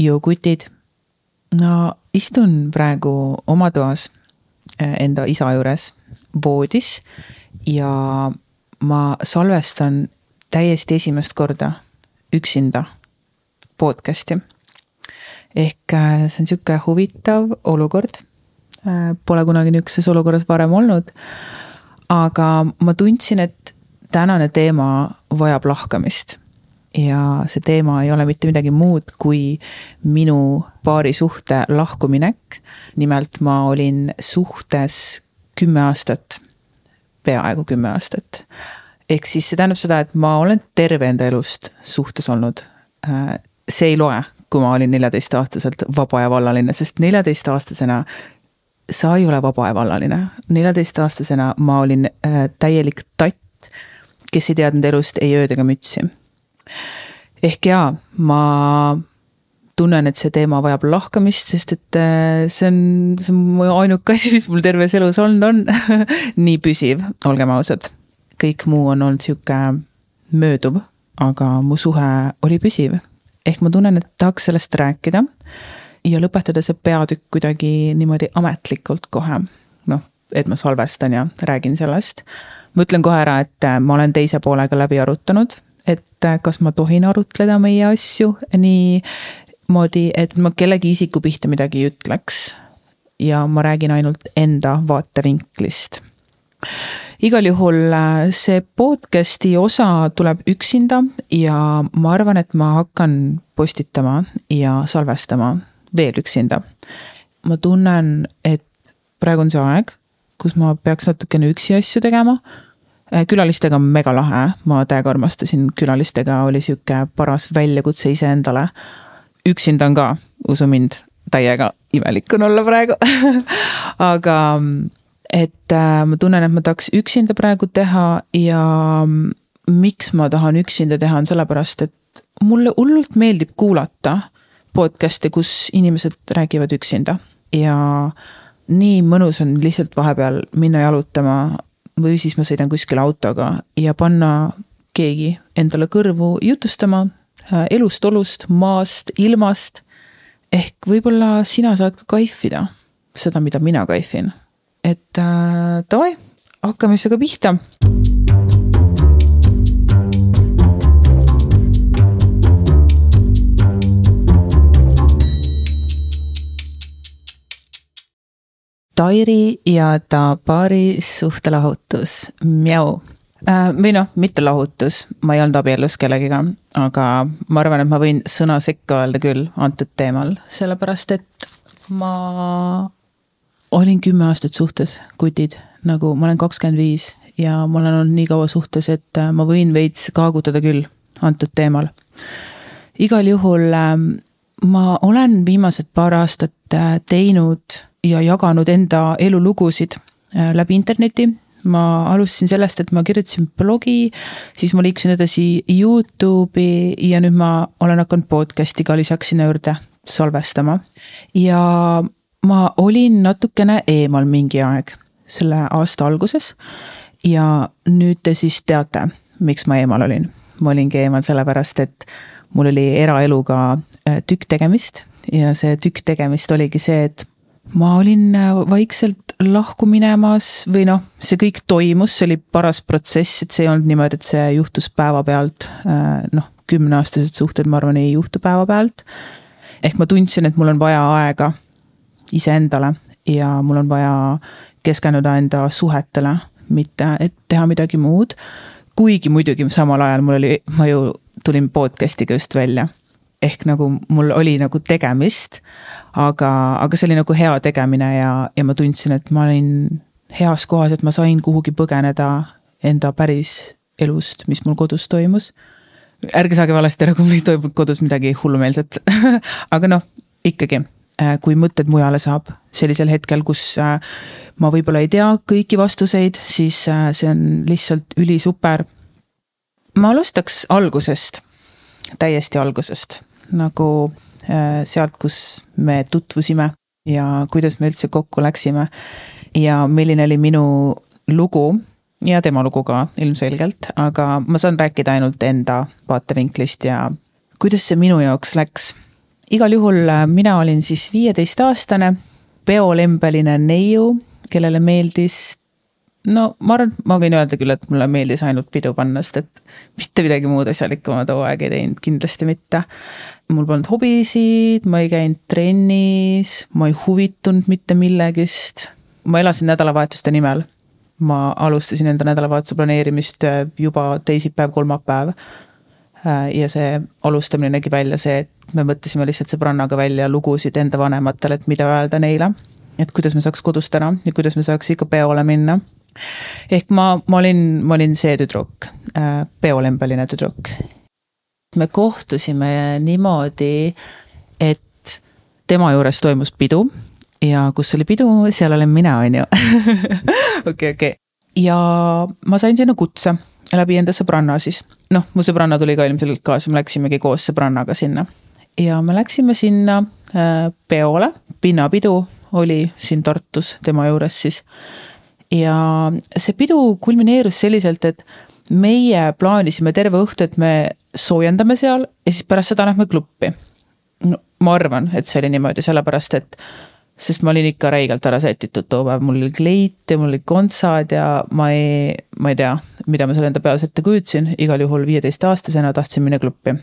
jõukutid. no istun praegu oma toas äh, enda isa juures voodis ja ma salvestan täiesti esimest korda üksinda podcast'i. ehk äh, see on sihuke huvitav olukord. Äh, pole kunagi niisuguses olukorras varem olnud. aga ma tundsin, et tänane teema vajab lahkamist ja see teema ei ole mitte midagi muud kui minu paarisuhte lahkuminek. nimelt ma olin suhtes kümme aastat, peaaegu kümme aastat. ehk siis see tähendab seda, et ma olen terve enda elust suhtes olnud. Äh, see ei loe, kui ma olin neljateistaastaselt vaba ja vallaline, sest neljateistaastasena sa ei ole vaba ja vallaline. neljateistaastasena ma olin äh, täielik tatt, kes ei teadnud elust ei ööd ega mütsi ehk jaa, ma tunnen, et see teema vajab lahkamist, sest et äh, see on, see on mu ainuke asi, mis mul terves elus olnud on nii püsiv, olgem ausad. kõik muu on olnud sihuke mööduv, aga mu suhe oli püsiv. ehk ma tunnen, et tahaks sellest rääkida ja lõpetada see peatükk kuidagi niimoodi ametlikult kohe. noh, et ma salvestan ja räägin sellest. ma ütlen kohe ära, et äh, ma olen teise poolega läbi arutanud et äh, kas ma tohin arutleda meie asju niimoodi, et ma kellegi isiku pihta midagi ei ütleks. ja ma räägin ainult enda vaatevinklist. igal juhul äh, see podcast'i osa tuleb üksinda ja ma arvan, et ma hakkan postitama ja salvestama veel üksinda. ma tunnen, et praegu on see aeg, kus ma peaks natukene üksi asju tegema külalistega on mega lahe, ma täiega armastasin, külalistega oli sihuke paras väljakutse iseendale. üksinda on ka, usu mind, täiega imelik on olla praegu. Aga et äh, ma tunnen, et ma tahaks üksinda praegu teha ja miks ma tahan üksinda teha, on sellepärast, et mulle hullult meeldib kuulata podcast'e, kus inimesed räägivad üksinda. Ja nii mõnus on lihtsalt vahepeal minna jalutama või siis ma sõidan kuskile autoga ja panna keegi endale kõrvu jutustama äh, elust, olust, maast, ilmast. ehk võib-olla sina saad ka kaifida seda, mida mina kaifin. et äh, davai, hakkame siis aga pihta Tairi ja Tabari suhtelahutus, mjau äh,. või noh, mitte lahutus, ma ei olnud abielus kellegiga, aga ma arvan, et ma võin sõna sekka öelda küll antud teemal, sellepärast et ma olin kümme aastat suhtes, kutid, nagu ma olen kakskümmend viis ja ma olen olnud nii kaua suhtes, et äh, ma võin veits kaagutada küll antud teemal. igal juhul äh, ma olen viimased paar aastat äh, teinud ja jaganud enda elulugusid äh, läbi interneti. ma alustasin sellest, et ma kirjutasin blogi, siis ma liikusin edasi Youtube'i ja nüüd ma olen hakanud podcast'i ka lisaks sinna juurde salvestama. ja ma olin natukene eemal mingi aeg, selle aasta alguses. ja nüüd te siis teate, miks ma eemal olin. ma olingi eemal sellepärast, et mul oli eraeluga äh, tükk tegemist ja see tükk tegemist oligi see, et ma olin äh, vaikselt lahku minemas või noh, see kõik toimus, see oli paras protsess, et see ei olnud niimoodi, et see juhtus päevapealt. Äh, noh, kümneaastased suhted, ma arvan, ei juhtu päevapealt. ehk ma tundsin, et mul on vaja aega iseendale ja mul on vaja keskenduda enda suhetele, mitte et teha midagi muud. kuigi muidugi samal ajal mul oli, ma ju tulin podcast'iga just välja ehk nagu mul oli nagu tegemist, aga, aga see oli nagu hea tegemine ja, ja ma tundsin, et ma olin heas kohas, et ma sain kuhugi põgeneda enda päris elust, mis mul kodus toimus. ärge saage valesti aru, kui mul ei toimunud kodus midagi hullumeelset aga noh, ikkagi, äh, kui mõtted mujale saab sellisel hetkel, kus äh, ma võib-olla ei tea kõiki vastuseid, siis äh, see on lihtsalt ülisuper. ma alustaks algusest, täiesti algusest nagu äh, sealt, kus me tutvusime ja kuidas me üldse kokku läksime. ja milline oli minu lugu ja tema lugu ka ilmselgelt, aga ma saan rääkida ainult enda vaatevinklist ja kuidas see minu jaoks läks. igal juhul äh, mina olin siis viieteistaastane peolembeline neiu, kellele meeldis no ma arvan, ma võin öelda küll, et mulle meeldis ainult pidu panna, sest et mitte midagi muud asjalikku ma too aeg ei teinud, kindlasti mitte. Mul polnud hobisid, ma ei käinud trennis, ma ei huvitunud mitte millegist. ma elasin nädalavahetuste nimel. ma alustasin enda nädalavahetuse planeerimist äh, juba teisipäev, kolmapäev. Äh, ja see alustamine nägi välja see, et me mõtlesime lihtsalt sõbrannaga välja lugusid enda vanematele, et mida öelda neile. et kuidas me saaks kodust ära ja kuidas me saaks ikka peole minna ehk ma, ma olin, ma olin see tüdruk, äh, peolembeline tüdruk. Me kohtusime niimoodi, et tema juures toimus pidu ja kus oli pidu, seal olen mina, on ju. okei, okei. ja ma sain sinna kutse läbi enda sõbranna siis. noh, mu sõbranna tuli ka ilmselgelt kaasa, me läksimegi koos sõbrannaga sinna. ja me läksime sinna äh, peole, pinnapidu oli siin Tartus tema juures siis ja see pidu kulmineerus selliselt, et meie plaanisime terve õhtu, et me soojendame seal ja siis pärast seda lähme kluppi. no ma arvan, et see oli niimoodi, sellepärast et, sest ma olin ikka räigelt ära sätitud too päev, mul oli kleit ja mul olid kontsad ja ma ei, ma ei tea, mida ma seal enda peas ette kujutasin, igal juhul viieteistaastasena tahtsin minna kluppi.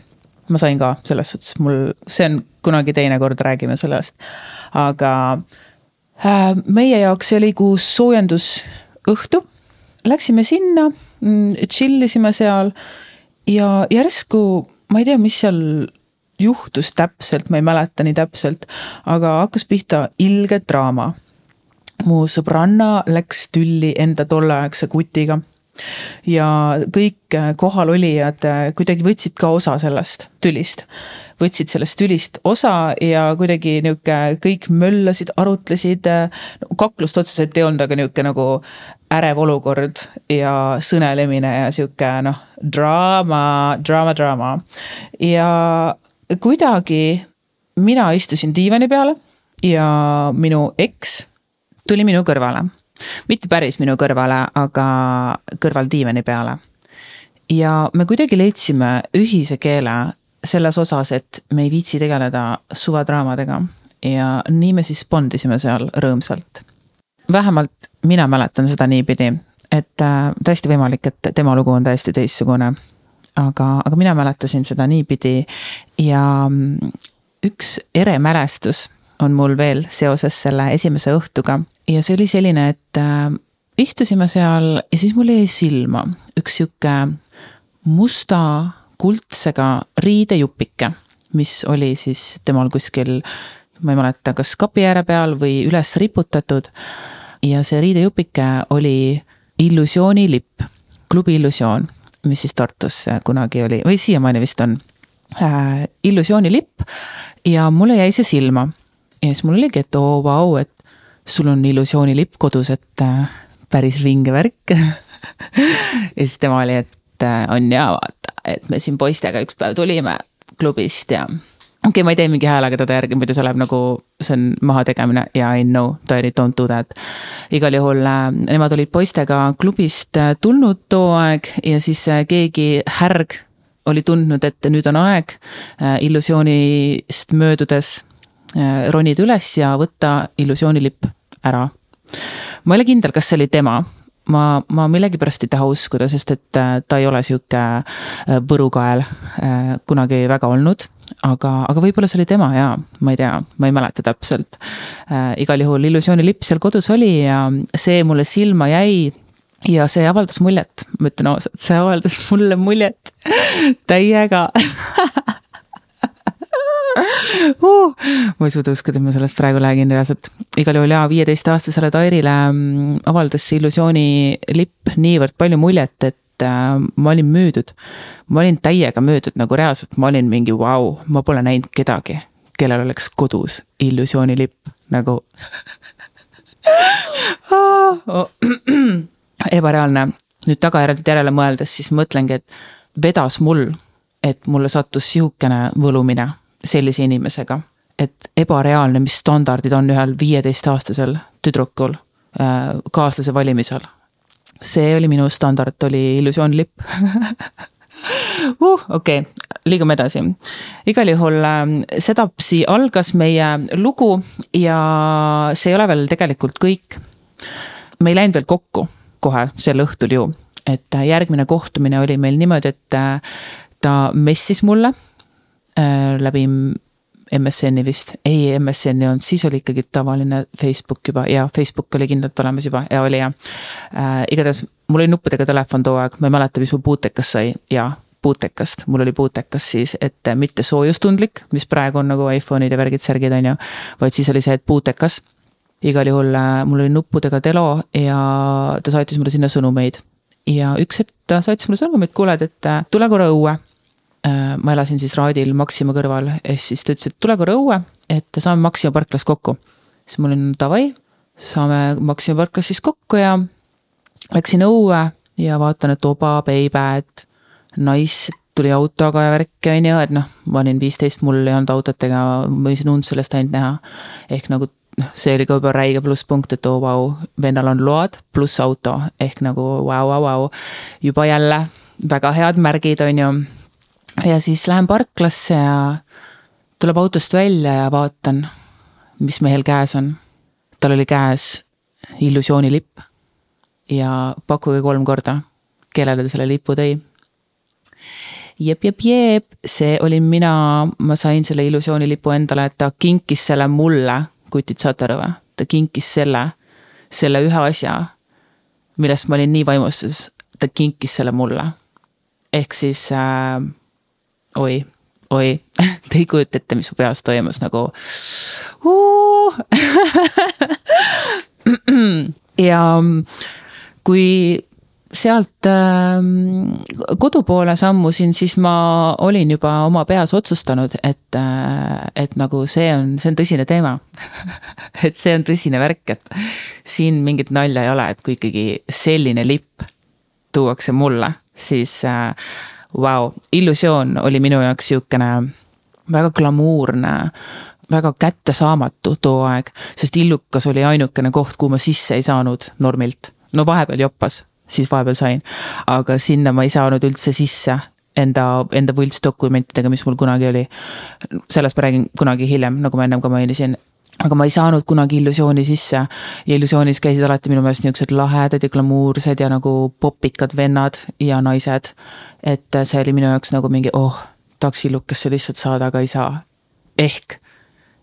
ma sain ka selles suhtes, mul, see on kunagi teine kord, räägime sellest, aga Äh, meie jaoks see oli kuus soojendusõhtu. Läksime sinna, mm, chill isime seal ja järsku ma ei tea, mis seal juhtus täpselt, ma ei mäleta nii täpselt, aga hakkas pihta ilge draama. mu sõbranna läks tülli enda tolleaegse kutiga ja kõik kohalolijad kuidagi võtsid ka osa sellest tülist võtsid sellest tülist osa ja kuidagi nihuke kõik möllasid, arutlesid. kaklust otseselt ei olnud, aga nihuke nagu ärev olukord ja sõnelemine ja sihuke noh, draama, draama, draama. ja kuidagi mina istusin diivani peale ja minu eks tuli minu kõrvale. mitte päris minu kõrvale, aga kõrval diivani peale ja me kuidagi leidsime ühise keele selles osas, et me ei viitsi tegeleda suvadraamadega ja nii me siis bondisime seal rõõmsalt. vähemalt mina mäletan seda niipidi, et äh, täiesti võimalik, et tema lugu on täiesti teistsugune. aga, aga mina mäletasin seda niipidi ja mm, üks ere mälestus on mul veel seoses selle esimese õhtuga ja see oli selline, et äh, istusime seal ja siis mul jäi silma üks sihuke musta kuldsega riidejupike, mis oli siis temal kuskil, ma ei mäleta, kas kapi ääre peal või üles riputatud. ja see riidejupike oli illusioonilipp, klubi Illusioon, mis siis Tartus kunagi oli või siiamaani vist on äh,. illusioonilipp ja mulle jäi see silma. ja siis mul oligi, et oo vau, et sul on illusioonilipp kodus, et äh, päris vinge värk ja siis tema oli, et äh, on ja vaata, et me siin poistega üks päev tulime klubist ja okei okay,, ma ei tee mingi häälega teda järgi, muidu see läheb nagu, see on mahategemine ja I know, don't do that. igal juhul äh, nemad olid poistega klubist äh, tulnud too aeg ja siis keegi härg oli tundnud, et nüüd on aeg illusioonist möödudes ronida üles ja võtta illusioonilipp ära. ma ei ole kindel, kas see oli tema ma, ma millegipärast ei taha uskuda, sest et äh, ta ei ole sihuke äh, võrukael äh, kunagi väga olnud. aga, aga võib-olla see oli tema ja ma ei tea, ma ei mäleta täpselt. igal juhul illusioonilipp seal kodus oli ja see mulle silma jäi ja see avaldas muljet, ma ütlen ausalt, see avaldas mulle muljet täiega uh, ma ei suuda uskuda, et ma sellest praegu räägin reaalselt. igal juhul jaa, viieteistaastasele Tairile mm, avaldas see illusiooni lipp niivõrd palju muljet, et äh, ma olin müüdud. ma olin täiega müüdud, nagu reaalselt ma olin mingi vau wow,, ma pole näinud kedagi, kellel oleks kodus illusioonilipp nagu ebareaalne. nüüd tagajärjed järele mõeldes, siis mõtlengi, et vedas mul, et mulle sattus sihukene võlumine sellise inimesega. et ebareaalne, mis standardid on ühel viieteistaastasel tüdrukul äh, kaaslase valimisel. see oli minu standard, oli illusioonlipp uh, okei okay., liigume edasi. igal juhul äh, sedapsi algas meie lugu ja see ei ole veel tegelikult kõik. me ei läinud veel kokku kohe sel õhtul ju, et äh, järgmine kohtumine oli meil niimoodi, et äh, ta messis mulle läbi MSN-i vist, ei MSN-i olnud, siis oli ikkagi tavaline Facebook juba ja Facebook oli kindlalt olemas juba ja oli jah äh,. igatahes mul oli nuppudega telefon too aeg, ma ei mäleta, mis mul puutekas sai ja puutekast, mul oli puutekas siis, et mitte soojustundlik, mis praegu on nagu iPhone'id ja värgid, särgid on ju. vaid siis oli see, et puutekas. igal juhul äh, mul oli nuppudega telo ja ta saatis mulle sinna sõnumeid. ja üks hetk ta saatis mulle sõnumi, et kuule, et äh, tule korra õue Äh, ma elasin siis Raadil Maxima kõrval, ehk siis ta ütles, et tule korra õue, et saame Maxima parklas kokku. siis ma olin davai, saame Maxima parklas siis kokku ja läksin õue ja vaatan, et oba, Beibad, Nice tuli autoga ja värki, on ju, et noh, ma olin viisteist, mul ei olnud autot ega ma võisin und sellest ainult näha. ehk nagu noh, see oli ka juba räige plusspunkt, et oo oh, vau, vennal on load pluss auto ehk nagu vau, vau, vau. juba jälle väga head märgid, on ju ja siis lähen parklasse ja tuleb autost välja ja vaatan, mis mehel käes on. tal oli käes illusioonilipp ja pakkuge kolm korda, kellele ta selle lipu tõi. jep, jep, jep, see olin mina, ma sain selle illusioonilipu endale, ta kinkis selle mulle, kutid, saate aru või? ta kinkis selle, selle ühe asja, millest ma olin nii vaimustuses, ta kinkis selle mulle. ehk siis äh, oi, oi, te ei kujuta ette, mis mu peas toimus nagu uh. ja kui sealt äh, kodu poole sammusin, siis ma olin juba oma peas otsustanud, et äh,, et nagu see on, see on tõsine teema et see on tõsine värk, et siin mingit nalja ei ole, et kui ikkagi selline lipp tuuakse mulle, siis äh, vau, illusioon oli minu jaoks sihukene väga glamuurne, väga kättesaamatu too aeg, sest Illukas oli ainukene koht, kuhu ma sisse ei saanud normilt. no vahepeal joppas, siis vahepeal sain, aga sinna ma ei saanud üldse sisse enda, enda võltsdokumentidega, mis mul kunagi oli. sellest ma räägin kunagi hiljem, nagu ma ennem ka mainisin, aga ma ei saanud kunagi illusiooni sisse ja illusioonis käisid alati minu meelest niisugused lahedad ja glamuursed ja nagu popikad vennad ja naised. et see oli minu jaoks nagu mingi, oh, tahaks illukasse lihtsalt saada, aga ei saa. ehk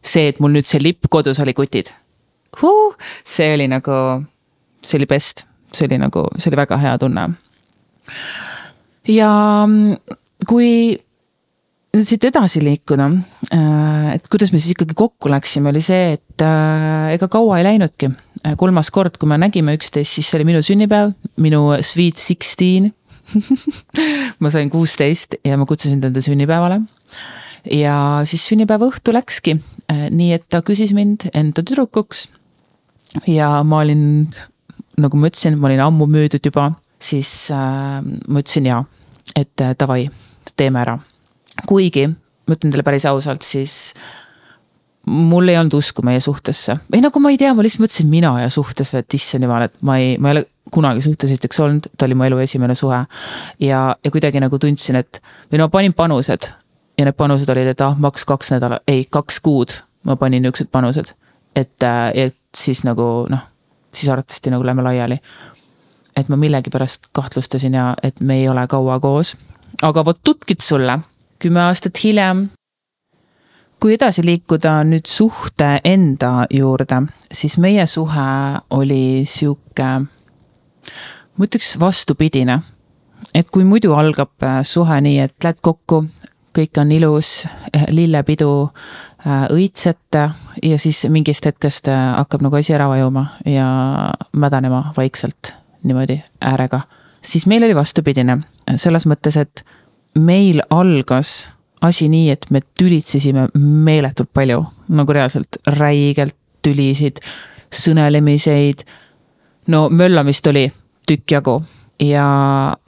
see, et mul nüüd see lipp kodus oli kutid huh,. see oli nagu, see oli best, see oli nagu, see oli väga hea tunne. ja kui nüüd siit edasi liikuda, äh, et kuidas me siis ikkagi kokku läksime, oli see, et äh, ega kaua ei läinudki. Äh, kolmas kord, kui me nägime üksteist, siis see oli minu sünnipäev, minu sweet sixteen ma sain kuusteist ja ma kutsusin ta enda sünnipäevale. ja siis sünnipäeva õhtu läkski, nii et ta küsis mind enda tüdrukuks. ja ma olin, nagu ma ütlesin, ma olin ammu müüdud juba, siis äh, ma ütlesin jaa, et davai, teeme ära kuigi, ma ütlen teile päris ausalt, siis mul ei olnud usku meie suhtesse või nagu ma ei tea, ma lihtsalt mõtlesin mina ja suhtes, et issand jumal, et ma ei, ma ei ole kunagi suhtes esiteks olnud, ta oli mu elu esimene suhe. ja, ja kuidagi nagu tundsin, et või no panin panused ja need panused olid, et ah, maks kaks nädalat, ei kaks kuud ma panin niuksed panused. et, äh, et siis nagu noh, siis arvatavasti nagu lähme laiali. et ma millegipärast kahtlustasin ja et me ei ole kaua koos. aga vot tutkid sulle kümme aastat hiljem. kui edasi liikuda nüüd suhte enda juurde, siis meie suhe oli sihuke, ma ütleks vastupidine. et kui muidu algab äh, suhe nii, et lähed kokku, kõik on ilus, äh, lillepidu, äh, õitsete ja siis mingist hetkest hakkab nagu asi ära vajuma ja mädanema vaikselt niimoodi äärega. siis meil oli vastupidine, selles mõttes, et meil algas asi nii, et me tülitsesime meeletult palju, nagu reaalselt räigelt tülisid, sõnelemiseid. no möllamist oli tükk jagu ja,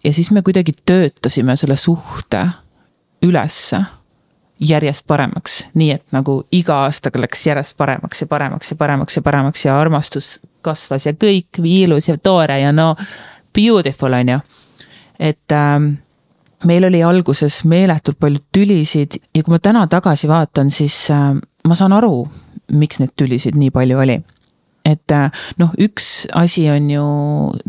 ja siis me kuidagi töötasime selle suhte ülesse järjest paremaks, nii et nagu iga aastaga läks järjest paremaks ja paremaks ja paremaks ja paremaks ja armastus kasvas ja kõik ilus ja tore ja no beautiful on ju. et ähm, meil oli alguses meeletult palju tülisid ja kui ma täna tagasi vaatan, siis äh, ma saan aru, miks neid tülisid nii palju oli. et äh, noh, üks asi on ju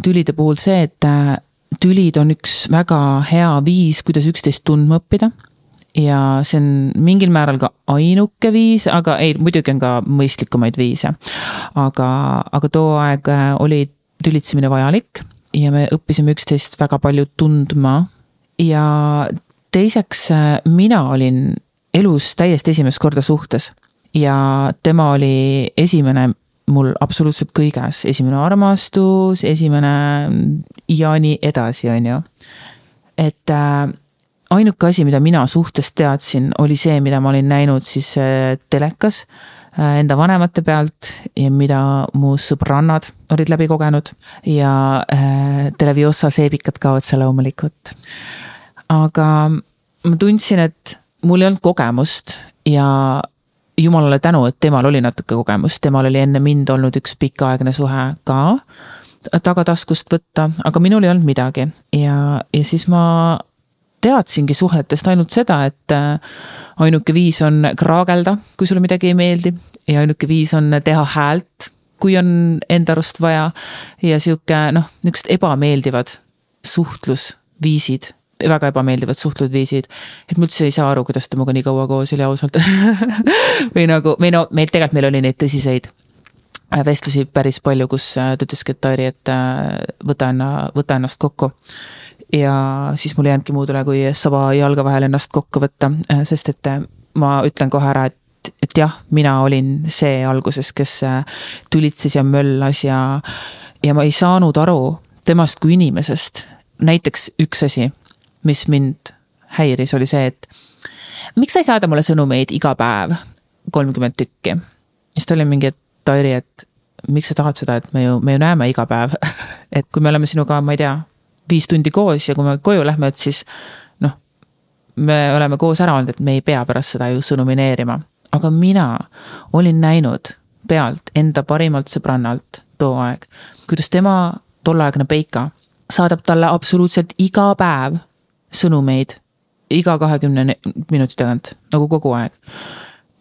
tülide puhul see, et äh, tülid on üks väga hea viis, kuidas üksteist tundma õppida ja see on mingil määral ka ainuke viis, aga ei, muidugi on ka mõistlikumaid viise. aga, aga too aeg oli tülitsemine vajalik ja me õppisime üksteist väga palju tundma ja teiseks, äh, mina olin elus täiesti esimest korda suhtes. Ja tema oli esimene mul absoluutselt kõiges, esimene armastus, esimene ja nii edasi, on ju. et äh, ainuke asi, mida mina suhtest teadsin, oli see, mida ma olin näinud siis äh, telekas enda vanemate pealt ja mida mu sõbrannad olid läbi kogenud. Ja äh, Televiosa seebikad ka otse loomulikult aga ma tundsin, et mul ei olnud kogemust ja jumalale tänu, et temal oli natuke kogemust, temal oli enne mind olnud üks pikaaegne suhe ka tagataskust võtta, aga minul ei olnud midagi. Ja, ja siis ma teadsingi suhetest ainult seda, et äh, ainuke viis on kraagelda, kui sulle midagi ei meeldi ja ainuke viis on teha häält, kui on enda arust vaja. Ja sihuke noh, niisugused ebameeldivad suhtlusviisid väga ebameeldivad suhtlusviisid. et ma üldse ei saa aru, kuidas ta minuga nii kaua koos oli ausalt või nagu, või no meil tegelikult, meil oli neid tõsiseid äh, vestlusi päris palju, kus äh, ta ütleski, et Tairi, et äh, võta enna, võta ennast kokku. ja siis mul ei jäänudki muud üle, kui saba jalga vahel ennast kokku võtta, sest et ma ütlen kohe ära, et, et jah, mina olin see alguses, kes tülitses ja möllas ja, ja ma ei saanud aru temast kui inimesest. näiteks üks asi mis mind häiris, oli see, et miks sa ei saada mulle sõnumeid iga päev kolmkümmend tükki. siis ta oli mingi, et Tairi, et miks sa tahad seda, et me ju, me ju näeme iga päev et kui me oleme sinuga, ma ei tea, viis tundi koos ja kui me koju lähme, et siis noh, me oleme koos ära olnud, et me ei pea pärast seda ju sõnumineerima. aga mina olin näinud pealt enda parimalt sõbrannalt too aeg, kuidas tema tolleaegne Peika saadab talle absoluutselt iga päev sõnumeid iga kahekümne minuti tagant, nagu kogu aeg.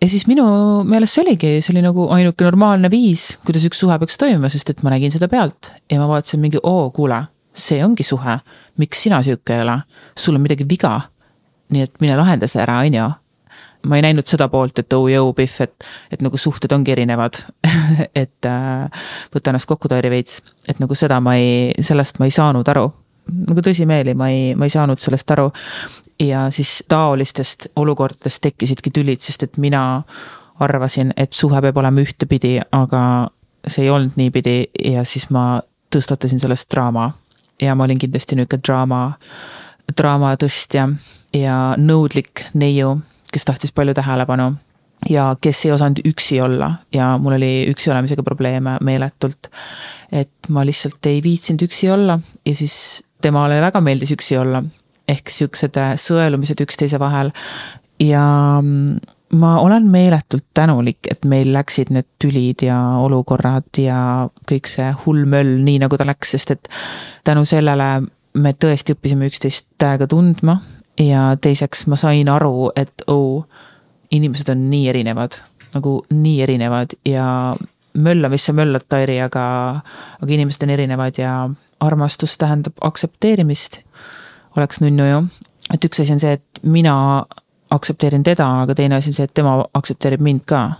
ja siis minu meelest see oligi, see oli nagu ainuke normaalne viis, kuidas üks suhe peaks toimima, sest et ma nägin seda pealt ja ma vaatasin mingi, oo, kuule, see ongi suhe. miks sina sihuke ei ole? sul on midagi viga. nii et mine lahenda see ära, on ju ma ei näinud seda poolt, et oh jõu, Pihv, et, et nagu suhted ongi erinevad et äh, võta ennast kokku, Tairi veits, et nagu seda ma ei, sellest ma ei saanud aru nagu tõsimeeli, ma ei, ma ei saanud sellest aru. ja siis taolistest olukordadest tekkisidki tülid, sest et mina arvasin, et suhe peab olema ühtepidi, aga see ei olnud niipidi ja siis ma tõstatasin sellest draama. ja ma olin kindlasti nihuke draama, draama tõstja ja nõudlik neiu, kes tahtis palju tähelepanu ja kes ei osanud üksi olla ja mul oli üksi olemisega probleeme meeletult. et ma lihtsalt ei viitsinud üksi olla ja siis temale väga meeldis üksi olla. ehk siuksed äh, sõelumised üksteise vahel ja mm, ma olen meeletult tänulik, et meil läksid need tülid ja olukorrad ja kõik see hull möll nii, nagu ta läks, sest et tänu sellele me tõesti õppisime üksteist täiega tundma ja teiseks ma sain aru, et oh, inimesed on nii erinevad, nagu nii erinevad ja mölla, mis sa möllad, Tairi, aga, aga inimesed on erinevad ja armastus tähendab aktsepteerimist, oleks nunnu ju. et üks asi on see, et mina aktsepteerin teda, aga teine asi on see, et tema aktsepteerib mind ka.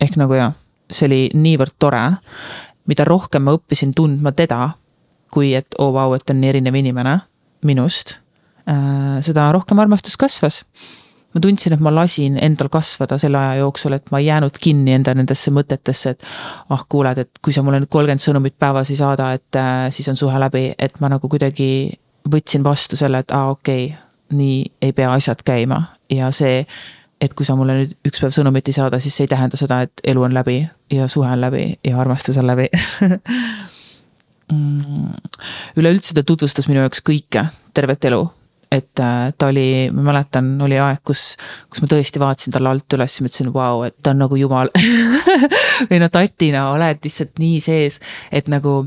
ehk nagu jah, see oli niivõrd tore. mida rohkem ma õppisin tundma teda, kui et oo oh, vau, et ta on nii erinev inimene minust, äh, seda rohkem armastus kasvas ma tundsin, et ma lasin endal kasvada selle aja jooksul, et ma ei jäänud kinni enda nendesse mõtetesse, et ah, kuuled, et kui sa mulle nüüd kolmkümmend sõnumit päevas ei saada, et äh, siis on suhe läbi, et ma nagu kuidagi võtsin vastu selle, et aa ah,, okei okay,, nii ei pea asjad käima. Ja see, et kui sa mulle nüüd üks päev sõnumit ei saada, siis see ei tähenda seda, et elu on läbi ja suhe on läbi ja armastus on läbi. Mm. üleüldse ta tutvustas minu jaoks kõike, tervet elu et äh, ta oli, ma mäletan, oli aeg, kus, kus ma tõesti vaatasin talle alt üles ja mõtlesin, vau, et ta on nagu jumal või no tatina oled lihtsalt nii sees, et nagu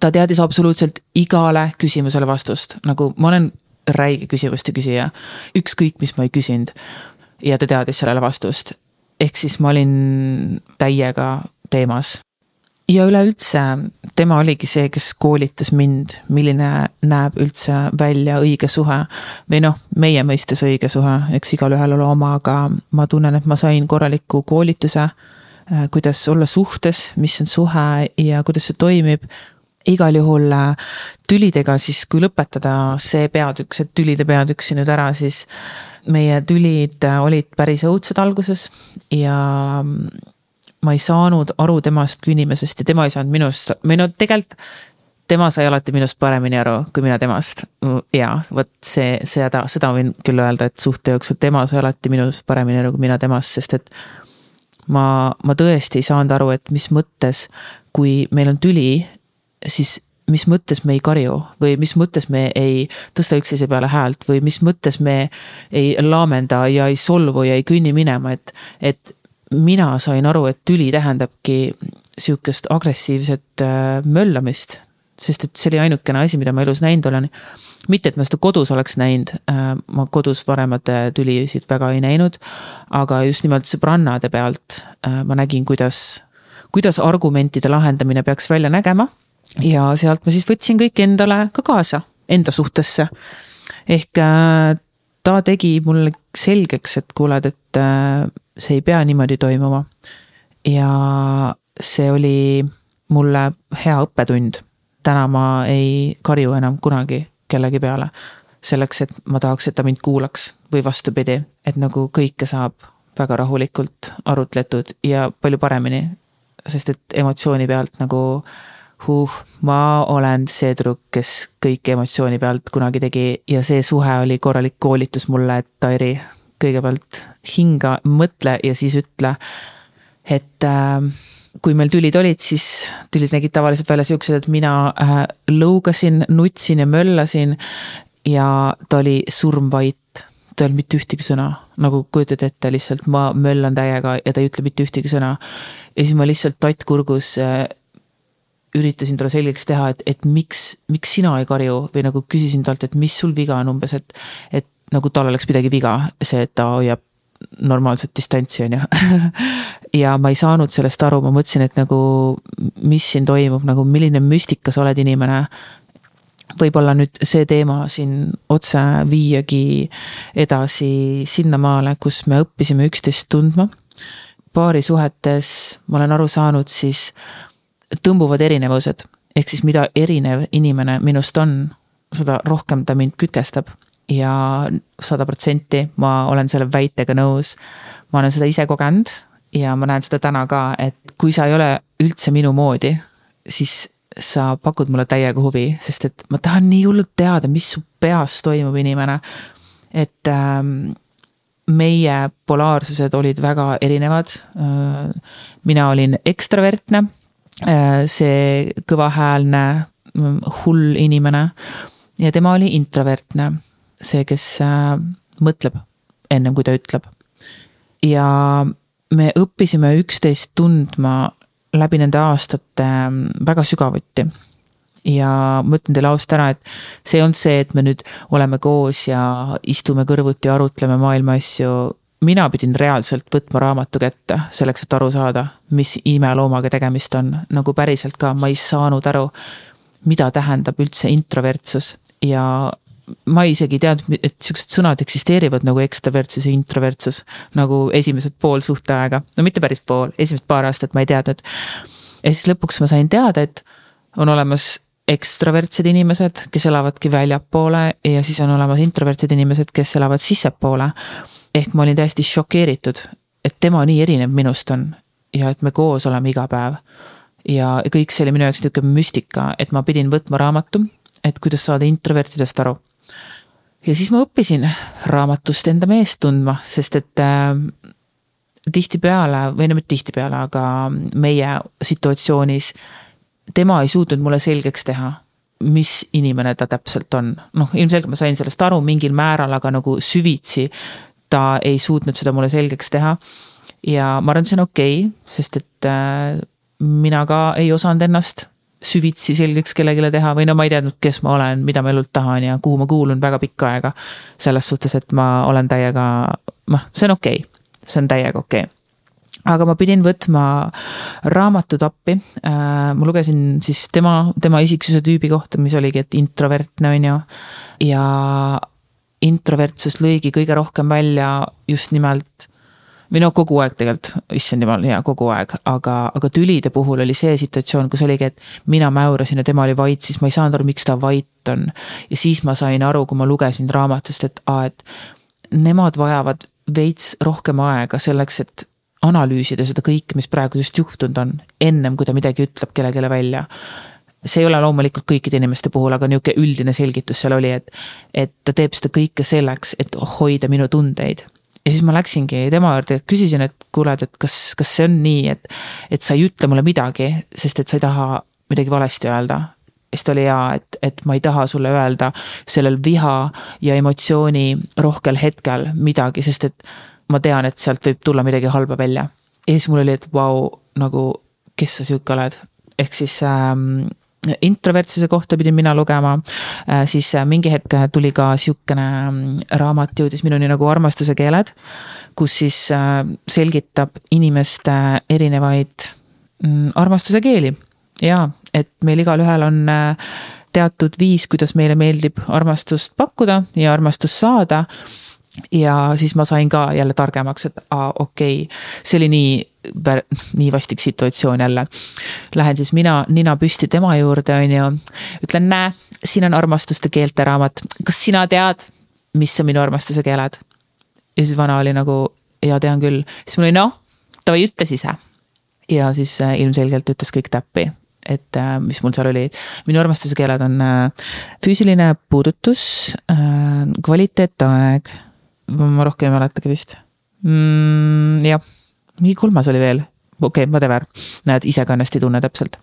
ta teadis absoluutselt igale küsimusele vastust, nagu ma olen räige küsimuste küsija. ükskõik, mis ma ei küsinud. ja ta teadis sellele vastust. ehk siis ma olin täiega teemas ja üleüldse tema oligi see, kes koolitas mind, milline näeb üldse välja õige suhe. või noh, meie mõistes õige suhe, eks igalühel ole oma, aga ma tunnen, et ma sain korraliku koolituse. Äh, kuidas olla suhtes, mis on suhe ja kuidas see toimib. igal juhul äh, tülidega siis, kui lõpetada see peatükk, see tülide peatükk siin nüüd ära, siis meie tülid äh, olid päris õudsed alguses ja ma ei saanud aru temast kui inimesest ja tema ei saanud minust, või no tegelikult tema sai alati minust paremini aru kui mina temast. ja vot see, seda, seda võin küll öelda, et suhte jooksul tema sai alati minust paremini aru kui mina temast, sest et ma, ma tõesti ei saanud aru, et mis mõttes, kui meil on tüli, siis mis mõttes me ei karju või mis mõttes me ei tõsta üksteise peale häält või mis mõttes me ei laamenda ja ei solvu ja ei kõnni minema, et, et mina sain aru, et tüli tähendabki sihukest agressiivset äh, möllamist. sest et see oli ainukene asi, mida ma elus näinud olen. mitte, et ma seda kodus oleks näinud, äh, ma kodus varemate tülisid väga ei näinud. aga just nimelt sõbrannade pealt äh, ma nägin, kuidas, kuidas argumentide lahendamine peaks välja nägema. ja sealt ma siis võtsin kõik endale ka kaasa, enda suhtesse. ehk ta tegi mulle selgeks, et kuuled, et see ei pea niimoodi toimuma. ja see oli mulle hea õppetund. täna ma ei karju enam kunagi kellegi peale. selleks, et ma tahaks, et ta mind kuulaks või vastupidi, et nagu kõike saab väga rahulikult arutletud ja palju paremini. sest et emotsiooni pealt nagu huh, ma olen see tüdruk, kes kõike emotsiooni pealt kunagi tegi ja see suhe oli korralik koolitus mulle, et Tairi, kõigepealt hinga, mõtle ja siis ütle. et äh, kui meil tülid olid, siis tülid nägid tavaliselt välja siuksed, et mina äh, lõugasin, nutsin ja möllasin. ja ta oli surmvait, ta ei olnud mitte ühtegi sõna, nagu kujutad ette, lihtsalt ma möllan täiega ja ta ei ütle mitte ühtegi sõna. ja siis ma lihtsalt tatt kurgus äh, üritasin talle selgeks teha, et, et miks, miks sina ei karju või nagu küsisin talt, et mis sul viga on umbes, et, et nagu tal oleks midagi viga, see, et ta hoiab normaalset distantsi, on ju. ja ma ei saanud sellest aru, ma mõtlesin, et nagu, mis siin toimub, nagu milline müstika sa oled, inimene. võib-olla nüüd see teema siin otse viiagi edasi sinnamaale, kus me õppisime üksteist tundma. paarisuhetes ma olen aru saanud, siis tõmbuvad erinevused, ehk siis mida erinev inimene minust on, seda rohkem ta mind kütkestab ja sada protsenti ma olen selle väitega nõus. ma olen seda ise kogenud ja ma näen seda täna ka, et kui sa ei ole üldse minu moodi, siis sa pakud mulle täiega huvi, sest et ma tahan nii hullult teada, mis su peas toimub, inimene. et ähm, meie polaarsused olid väga erinevad. Äh, mina olin ekstravertne, see kõvahäälne, mm, hull inimene ja tema oli introvertne see, kes äh, mõtleb ennem kui ta ütleb. ja me õppisime üksteist tundma läbi nende aastate ähm, väga sügavuti. ja ma ütlen teile ausalt ära, et see ei olnud see, et me nüüd oleme koos ja istume kõrvuti, arutleme maailma asju. Mina pidin reaalselt võtma raamatu kätte selleks, et aru saada, mis imeloomaga tegemist on, nagu päriselt ka, ma ei saanud aru, mida tähendab üldse introvertsus ja ma isegi ei teadnud, et siuksed sõnad eksisteerivad nagu ekstravertsus ja introvertsus. nagu esimesed pool suhteaega, no mitte päris pool, esimesed paar aastat ma ei teadnud. ja siis lõpuks ma sain teada, et on olemas ekstravertsed inimesed, kes elavadki väljapoole ja siis on olemas introvertsed inimesed, kes elavad sissepoole. Ehk ma olin täiesti šokeeritud, et tema nii erinev minust on ja et me koos oleme iga päev. ja kõik see oli minu jaoks niisugune müstika, et ma pidin võtma raamatu, et kuidas saada introvertidest aru ja siis ma õppisin raamatust enda meest tundma, sest et äh, tihtipeale või no mitte tihtipeale, aga meie situatsioonis tema ei suutnud mulle selgeks teha, mis inimene ta täpselt on. noh, ilmselgelt ma sain sellest aru mingil määral, aga nagu süvitsi ta ei suutnud seda mulle selgeks teha. ja ma arvan, et see on okei okay,, sest et äh, mina ka ei osanud ennast süvitsi selgeks kellelegi teha või no ma ei teadnud, kes ma olen, mida ma elult tahan ja kuhu ma kuulun väga pikka aega. selles suhtes, et ma olen täiega, noh, see on okei okay., see on täiega okei okay aga ma pidin võtma raamatud appi äh,. ma lugesin siis tema, tema isiksuse tüübi kohta, mis oligi, et introvertne on ju. ja introvertsus lõigi kõige rohkem välja just nimelt või no kogu aeg tegelikult, issand jumal, jaa, kogu aeg, aga, aga tülide puhul oli see situatsioon, kus oligi, et mina mäurasin ja tema oli vait, siis ma ei saanud aru, miks ta vait on. ja siis ma sain aru, kui ma lugesin raamatust, et aa, et nemad vajavad veits rohkem aega selleks, et analüüsida seda kõike, mis praegu just juhtunud on, ennem kui ta midagi ütleb kellelegi välja. See ei ole loomulikult kõikide inimeste puhul, aga nihuke üldine selgitus seal oli, et, et ta teeb seda kõike selleks, et hoida minu tundeid ja siis ma läksingi tema juurde ja küsisin, et kuule, et kas, kas see on nii, et, et sa ei ütle mulle midagi, sest et sa ei taha midagi valesti öelda. siis ta oli jaa, et, et ma ei taha sulle öelda sellel viha ja emotsiooni rohkel hetkel midagi, sest et ma tean, et sealt võib tulla midagi halba välja. ja siis mul oli, et vau wow,, nagu kes sa sihuke oled, ehk siis ähm, introvertsuse kohta pidin mina lugema äh,. siis äh, mingi hetk tuli ka sihukene äh, raamat jõudis minuni nagu armastuse keeled, kus siis äh, selgitab inimeste erinevaid äh, armastuse keeli. ja, et meil igalühel on äh, teatud viis, kuidas meile meeldib armastust pakkuda ja armastust saada ja siis ma sain ka jälle targemaks, et aa, okei okay., see oli nii, nii vastik situatsioon jälle. Lähen siis mina nina püsti tema juurde, on ju. ütlen, näe, siin on armastuste keelte raamat, kas sina tead, mis on minu armastuse keeled? ja siis vana oli nagu, ja tean küll, siis mul oli noh, davai, ütle siis. ja siis äh, ilmselgelt ütles kõik täppi, et äh, mis mul seal oli, minu armastuse keeled on äh, füüsiline puudutus, kvaliteetaeg ma rohkem ei mäletagi vist mm,. jah, mingi kolmas oli veel, okei okay,, whatever, näed, ise ka ennast ei tunne täpselt.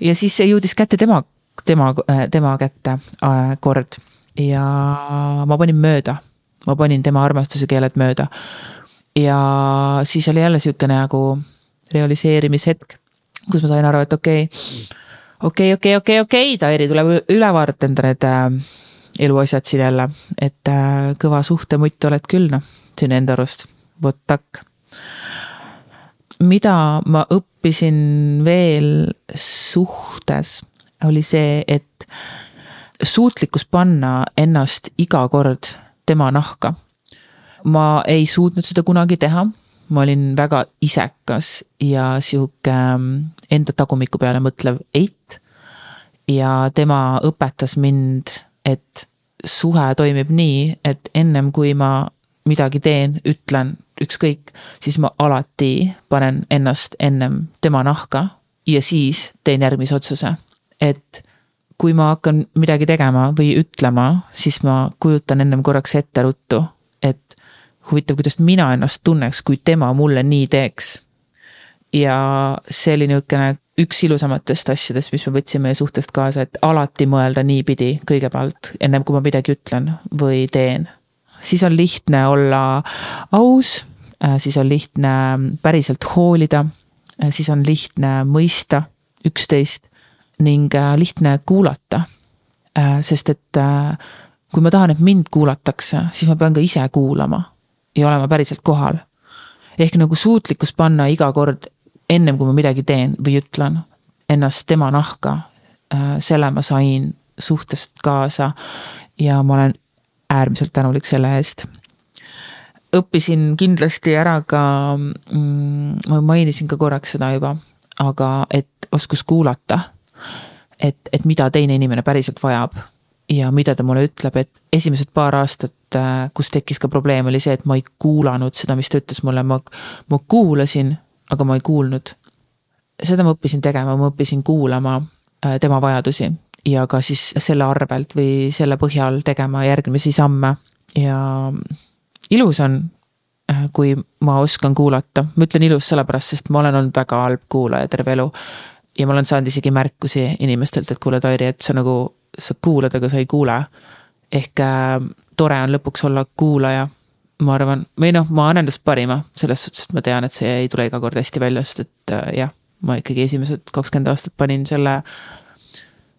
ja siis jõudis kätte tema, tema, tema kätte äh, kord ja ma panin mööda, ma panin tema armastuse keeled mööda. ja siis oli jälle sihuke nagu realiseerimishetk, kus ma sain aru, et okei okay,, okei okay,, okei okay,, okei okay,, okei okay,, Tairi tuleb üle vaadata enda need äh, eluasjad siin jälle, et äh, kõva suhtemutt oled küll noh, siin enda arust, vot takk. Mida ma õppisin veel suhtes, oli see, et suutlikkus panna ennast iga kord tema nahka. ma ei suutnud seda kunagi teha, ma olin väga isekas ja sihuke ähm, enda tagumiku peale mõtlev eit. ja tema õpetas mind et suhe toimib nii, et ennem kui ma midagi teen, ütlen, ükskõik, siis ma alati panen ennast ennem tema nahka ja siis teen järgmise otsuse. et kui ma hakkan midagi tegema või ütlema, siis ma kujutan ennem korraks ette ruttu, et huvitav, kuidas mina ennast tunneks, kui tema mulle nii teeks. ja see oli niisugune üks ilusamatest asjadest, mis me võtsime suhtest kaasa, et alati mõelda niipidi kõigepealt, ennem kui ma midagi ütlen või teen. Siis on lihtne olla aus, äh, siis on lihtne päriselt hoolida, äh, siis on lihtne mõista üksteist ning äh, lihtne kuulata. sest et kui ma tahan, et mind kuulatakse, siis ma pean ka ise kuulama ja olema päriselt kohal. ehk nagu suutlikkus panna iga kord ennem kui ma midagi teen või ütlen ennast tema nahka. Selle ma sain suhtest kaasa ja ma olen äärmiselt tänulik selle eest. õppisin kindlasti ära ka mm,, ma mainisin ka korraks seda juba, aga et oskus kuulata. et, et mida teine inimene päriselt vajab ja mida ta mulle ütleb, et esimesed paar aastat, äh, kus tekkis ka probleem, oli see, et ma ei kuulanud seda, mis ta ütles mulle, ma, ma kuulasin aga ma ei kuulnud. seda ma õppisin tegema, ma õppisin kuulama äh, tema vajadusi ja ka siis selle arvelt või selle põhjal tegema järgmisi samme ja ilus on, äh, kui ma oskan kuulata, ma ütlen ilus sellepärast, sest ma olen olnud väga halb kuulaja terve elu. ja ma olen saanud isegi märkusi inimestelt, et kuule, Tairi, et sa nagu, sa kuulad, aga sa ei kuule. ehk äh, tore on lõpuks olla kuulaja ma arvan, või noh, ma annan endast parima selles suhtes, et ma tean, et see ei tule iga kord hästi välja, sest et äh, jah, ma ikkagi esimesed kakskümmend aastat panin selle,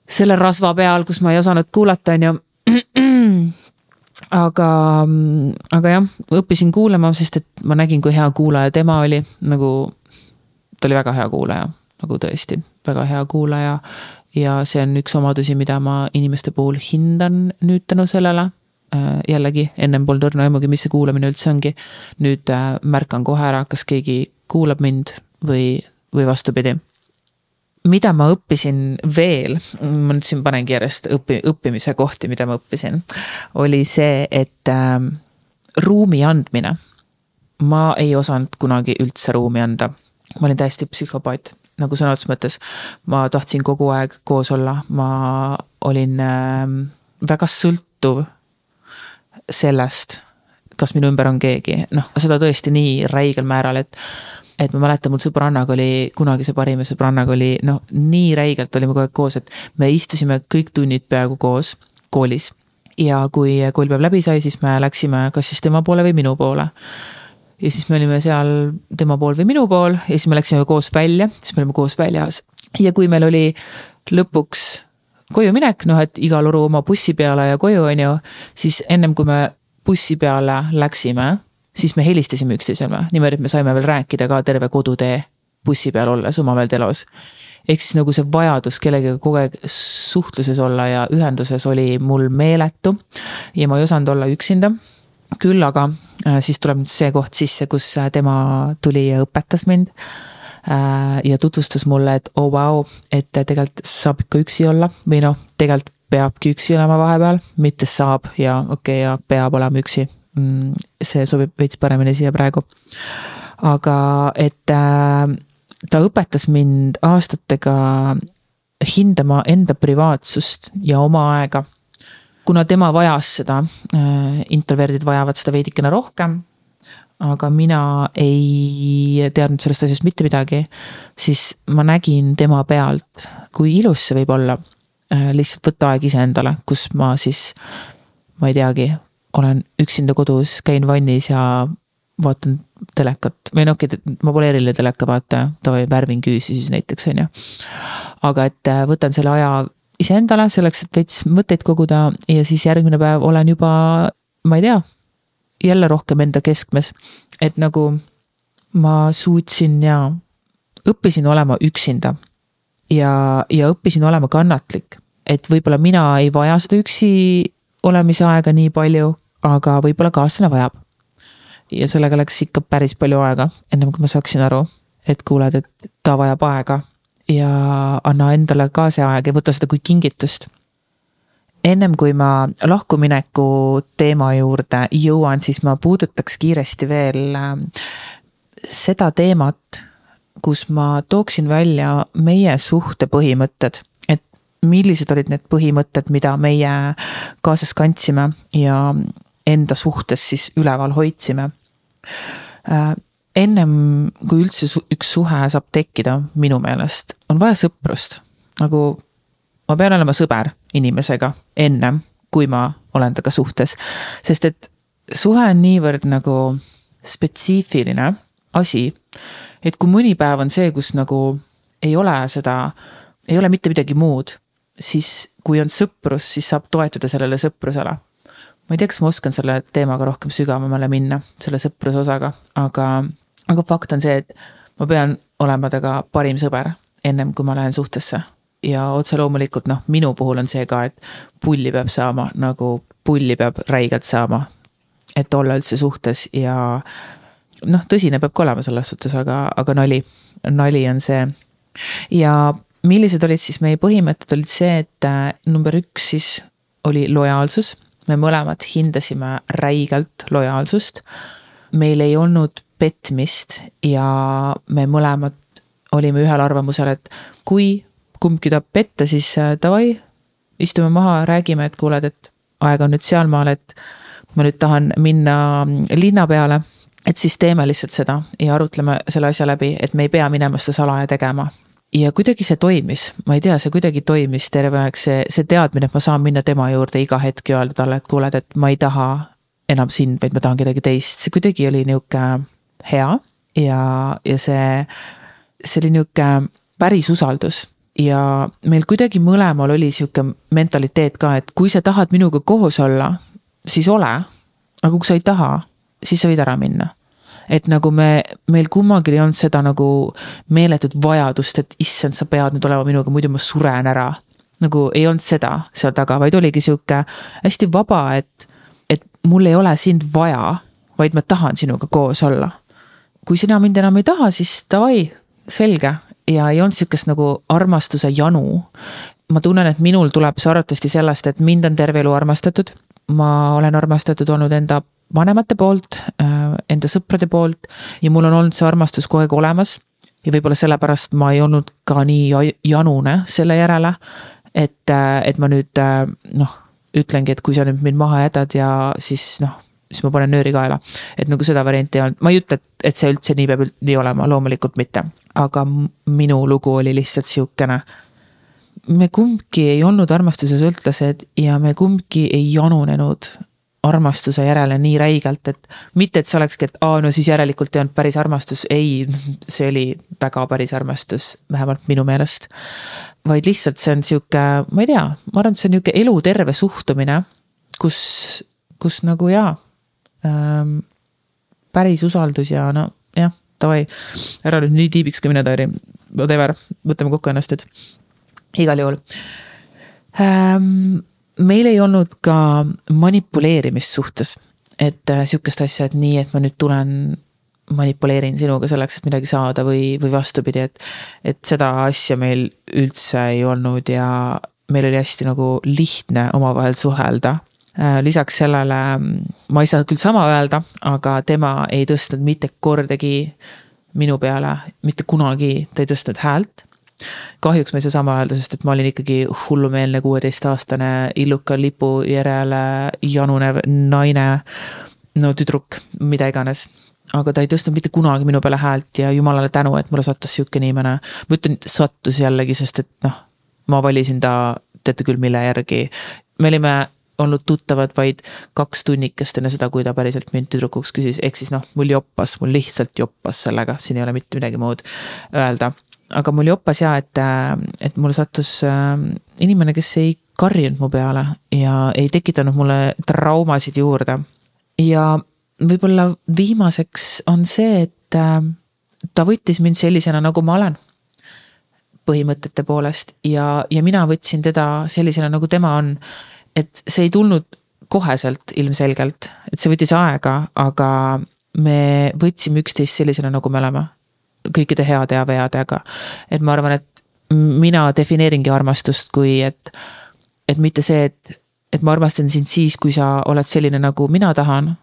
selle rasva peal, kus ma ei osanud kuulata, on ju aga, aga jah, õppisin kuulama, sest et ma nägin, kui hea kuulaja tema oli, nagu ta oli väga hea kuulaja, nagu tõesti väga hea kuulaja. ja see on üks omadusi, mida ma inimeste puhul hindan nüüd tänu sellele. Äh, jällegi, ennem polnud õrna aimugi, mis see kuulamine üldse ongi. nüüd äh, märkan kohe ära, kas keegi kuulab mind või, või vastupidi mida ma õppisin veel, ma nüüd siin panengi järjest õpi-, õppimise kohti, mida ma õppisin, oli see, et äh, ruumi andmine. ma ei osanud kunagi üldse ruumi anda. ma olin täiesti psühhopaat, nagu sõna otseses mõttes. ma tahtsin kogu aeg koos olla, ma olin äh, väga sõltuv sellest, kas minu ümber on keegi, noh, seda tõesti nii räigel määral, et et ma mäletan, mul sõbrannaga oli, kunagise parima sõbrannaga oli noh, nii räigelt olime kogu aeg koos, et me istusime kõik tunnid peaaegu koos koolis. ja kui koolipäev läbi sai, siis me läksime kas siis tema poole või minu poole. ja siis me olime seal tema pool või minu pool ja siis me läksime koos välja, siis me olime koos väljas. ja kui meil oli lõpuks koju minek, noh et igal oru oma bussi peale ja koju, on ju, siis ennem kui me bussi peale läksime siis me helistasime üksteisele niimoodi, et me saime veel rääkida ka terve kodutee bussi peal olles omaväeld elos. ehk siis nagu see vajadus kellegagi kogu aeg suhtluses olla ja ühenduses oli mul meeletu. ja ma ei osanud olla üksinda. küll aga äh, siis tuleb nüüd see koht sisse, kus äh, tema tuli ja õpetas mind äh, ja tutvustas mulle, et oo oh, vau, et tegelikult saab ikka üksi olla või noh, tegelikult peabki üksi olema vahepeal, mitte saab ja okei okay, ja peab olema üksi see sobib veits paremini siia praegu. aga et äh, ta õpetas mind aastatega hindama enda privaatsust ja oma aega. kuna tema vajas seda, äh, introverdid vajavad seda veidikene rohkem aga mina ei teadnud sellest asjast mitte midagi, siis ma nägin tema pealt, kui ilus see võib olla. Äh, lihtsalt võtta aeg iseendale, kus ma siis, ma ei teagi, olen üksinda kodus, käin vannis ja vaatan telekat või noh, okei, ma pole eriline teleka vaataja, davai, värvin küüsi siis näiteks, on ju. aga et äh, võtan selle aja iseendale selleks, et veits mõtteid koguda ja siis järgmine päev olen juba, ma ei tea, jälle rohkem enda keskmes. et nagu ma suutsin ja õppisin olema üksinda ja, ja õppisin olema kannatlik, et võib-olla mina ei vaja seda üksi olemise aega nii palju, aga võib-olla kaaslane vajab. ja sellega läks ikka päris palju aega, ennem kui ma saaksin aru, et kuuled, et ta vajab aega ja anna endale ka see aeg ja võta seda kui kingitust. ennem kui ma lahkumineku teema juurde jõuan, siis ma puudutaks kiiresti veel ähm, seda teemat, kus ma tooksin välja meie suhte põhimõtted millised olid need põhimõtted, mida meie kaasas kandsime ja enda suhtes siis üleval hoidsime. Äh, ennem kui üldse üks suhe saab tekkida, minu meelest on vaja sõprust. nagu ma pean olema sõber inimesega ennem, kui ma olen temaga suhtes, sest et suhe on niivõrd nagu spetsiifiline asi, et kui mõni päev on see, kus nagu ei ole seda, ei ole mitte midagi muud siis kui on sõprus, siis saab toetuda sellele sõprusele. Ma ei tea, kas ma oskan selle teemaga rohkem sügavamale minna, selle sõpruse osaga, aga, aga fakt on see, et ma pean olema temaga parim sõber ennem kui ma lähen suhtesse. ja otse loomulikult noh, minu puhul on see ka, et pulli peab saama nagu pulli peab räigelt saama. et olla üldse suhtes ja noh, tõsine peab ka olema selles suhtes, aga, aga nali, nali on see. ja millised olid siis meie põhimõtted, olid see, et äh, number üks siis oli lojaalsus. Me mõlemad hindasime räigelt lojaalsust. meil ei olnud petmist ja me mõlemad olime ühel arvamusel, et kui kumbki tahab petta, siis äh, davai, istume maha, räägime, et kuuled, et aeg on nüüd sealmaal, et ma nüüd tahan minna mm, linna peale et siis teeme lihtsalt seda ja arutleme selle asja läbi, et me ei pea minema seda salaja tegema ja kuidagi see toimis, ma ei tea, see kuidagi toimis terve aeg, see, see teadmine, et ma saan minna tema juurde iga hetk ja öelda talle, et kuuled, et ma ei taha enam sind, vaid ma tahan kedagi teist, see kuidagi oli nihuke hea ja, ja see, see oli nihuke päris usaldus ja meil kuidagi mõlemal oli sihuke mentaliteet ka, et kui sa tahad minuga koos olla, siis ole. aga kui sa ei taha, siis sa võid ära minna. Et nagu me, meil kummagil ei olnud seda nagu meeletut vajadust, et issand, sa pead nüüd olema minuga, muidu ma suren ära. nagu ei olnud seda seal taga, vaid oligi sihuke hästi vaba, et, et mul ei ole sind vaja, vaid ma tahan sinuga koos olla. kui sina mind enam ei taha, siis davai, selge ja ei olnud sihukest nagu armastuse janu. ma tunnen, et minul tuleb see arvatavasti sellest, et mind on terve elu armastatud. ma olen armastatud olnud enda vanemate poolt, äh, enda sõprade poolt ja mul on olnud see armastus kogu aeg olemas. ja võib-olla sellepärast ma ei olnud ka nii janune selle järele. et, äh, et ma nüüd äh, noh, ütlengi, et kui sa nüüd mind maha jätad ja siis noh siis ma panen nööri kaela. et nagu seda varianti ei olnud, ma ei ütle, et, et see üldse nii peab nii olema, loomulikult mitte aga minu lugu oli lihtsalt sihukene. me kumbki ei olnud armastuse sõltlased ja me kumbki ei janunenud armastuse järele nii räigelt, et mitte, et see olekski, et aa, no siis järelikult ei olnud päris armastus, ei, see oli väga päris armastus, vähemalt minu meelest. vaid lihtsalt see on sihuke, ma ei tea, ma arvan, et see on nihuke eluterve suhtumine, kus, kus nagu jaa ähm,, päris usaldus ja no jah davai, ära nüüd nii tiibiks ka mine, Tairi, whatever, võtame kokku ennast nüüd. igal juhul ähm,. Meil ei olnud ka manipuleerimist suhtes, et äh, sihukest asja, et nii, et ma nüüd tulen manipuleerin sinuga selleks, et midagi saada või, või vastupidi, et. et seda asja meil üldse ei olnud ja meil oli hästi nagu lihtne omavahel suhelda Äh, lisaks sellele ma ei saa küll sama öelda, aga tema ei tõstnud mitte kordagi minu peale, mitte kunagi ta ei tõstnud häält. Kahjuks ma ei saa sama öelda, sest et ma olin ikkagi hullumeelne kuueteistaastane illuka lipu järele janunev naine. no tüdruk, mida iganes aga ta ei tõstnud mitte kunagi minu peale häält ja jumalale tänu, et mulle sattus sihuke inimene. ma ütlen, sattus jällegi, sest et noh, ma valisin ta, teate küll, mille järgi. me olime olnud tuttavad vaid kaks tunnikest enne seda, kui ta päriselt mind tüdrukuks küsis, ehk siis noh, mul joppas, mul lihtsalt joppas sellega, siin ei ole mitte midagi muud öelda. Aga mul joppas ja, et, et mulle sattus äh, inimene, kes ei karjunud mu peale ja ei tekitanud mulle traumasid juurde. ja võib-olla viimaseks on see, et äh, ta võttis mind sellisena, nagu ma olen põhimõtete poolest ja, ja mina võtsin teda sellisena, nagu tema on et see ei tulnud koheselt ilmselgelt, et see võttis aega, aga me võtsime üksteist sellisena, nagu me oleme. Kõikide heade ja veadega. et ma arvan, et mina defineeringi armastust kui, et, et mitte see, et, et ma armastan sind siis, kui sa oled selline, nagu mina tahan.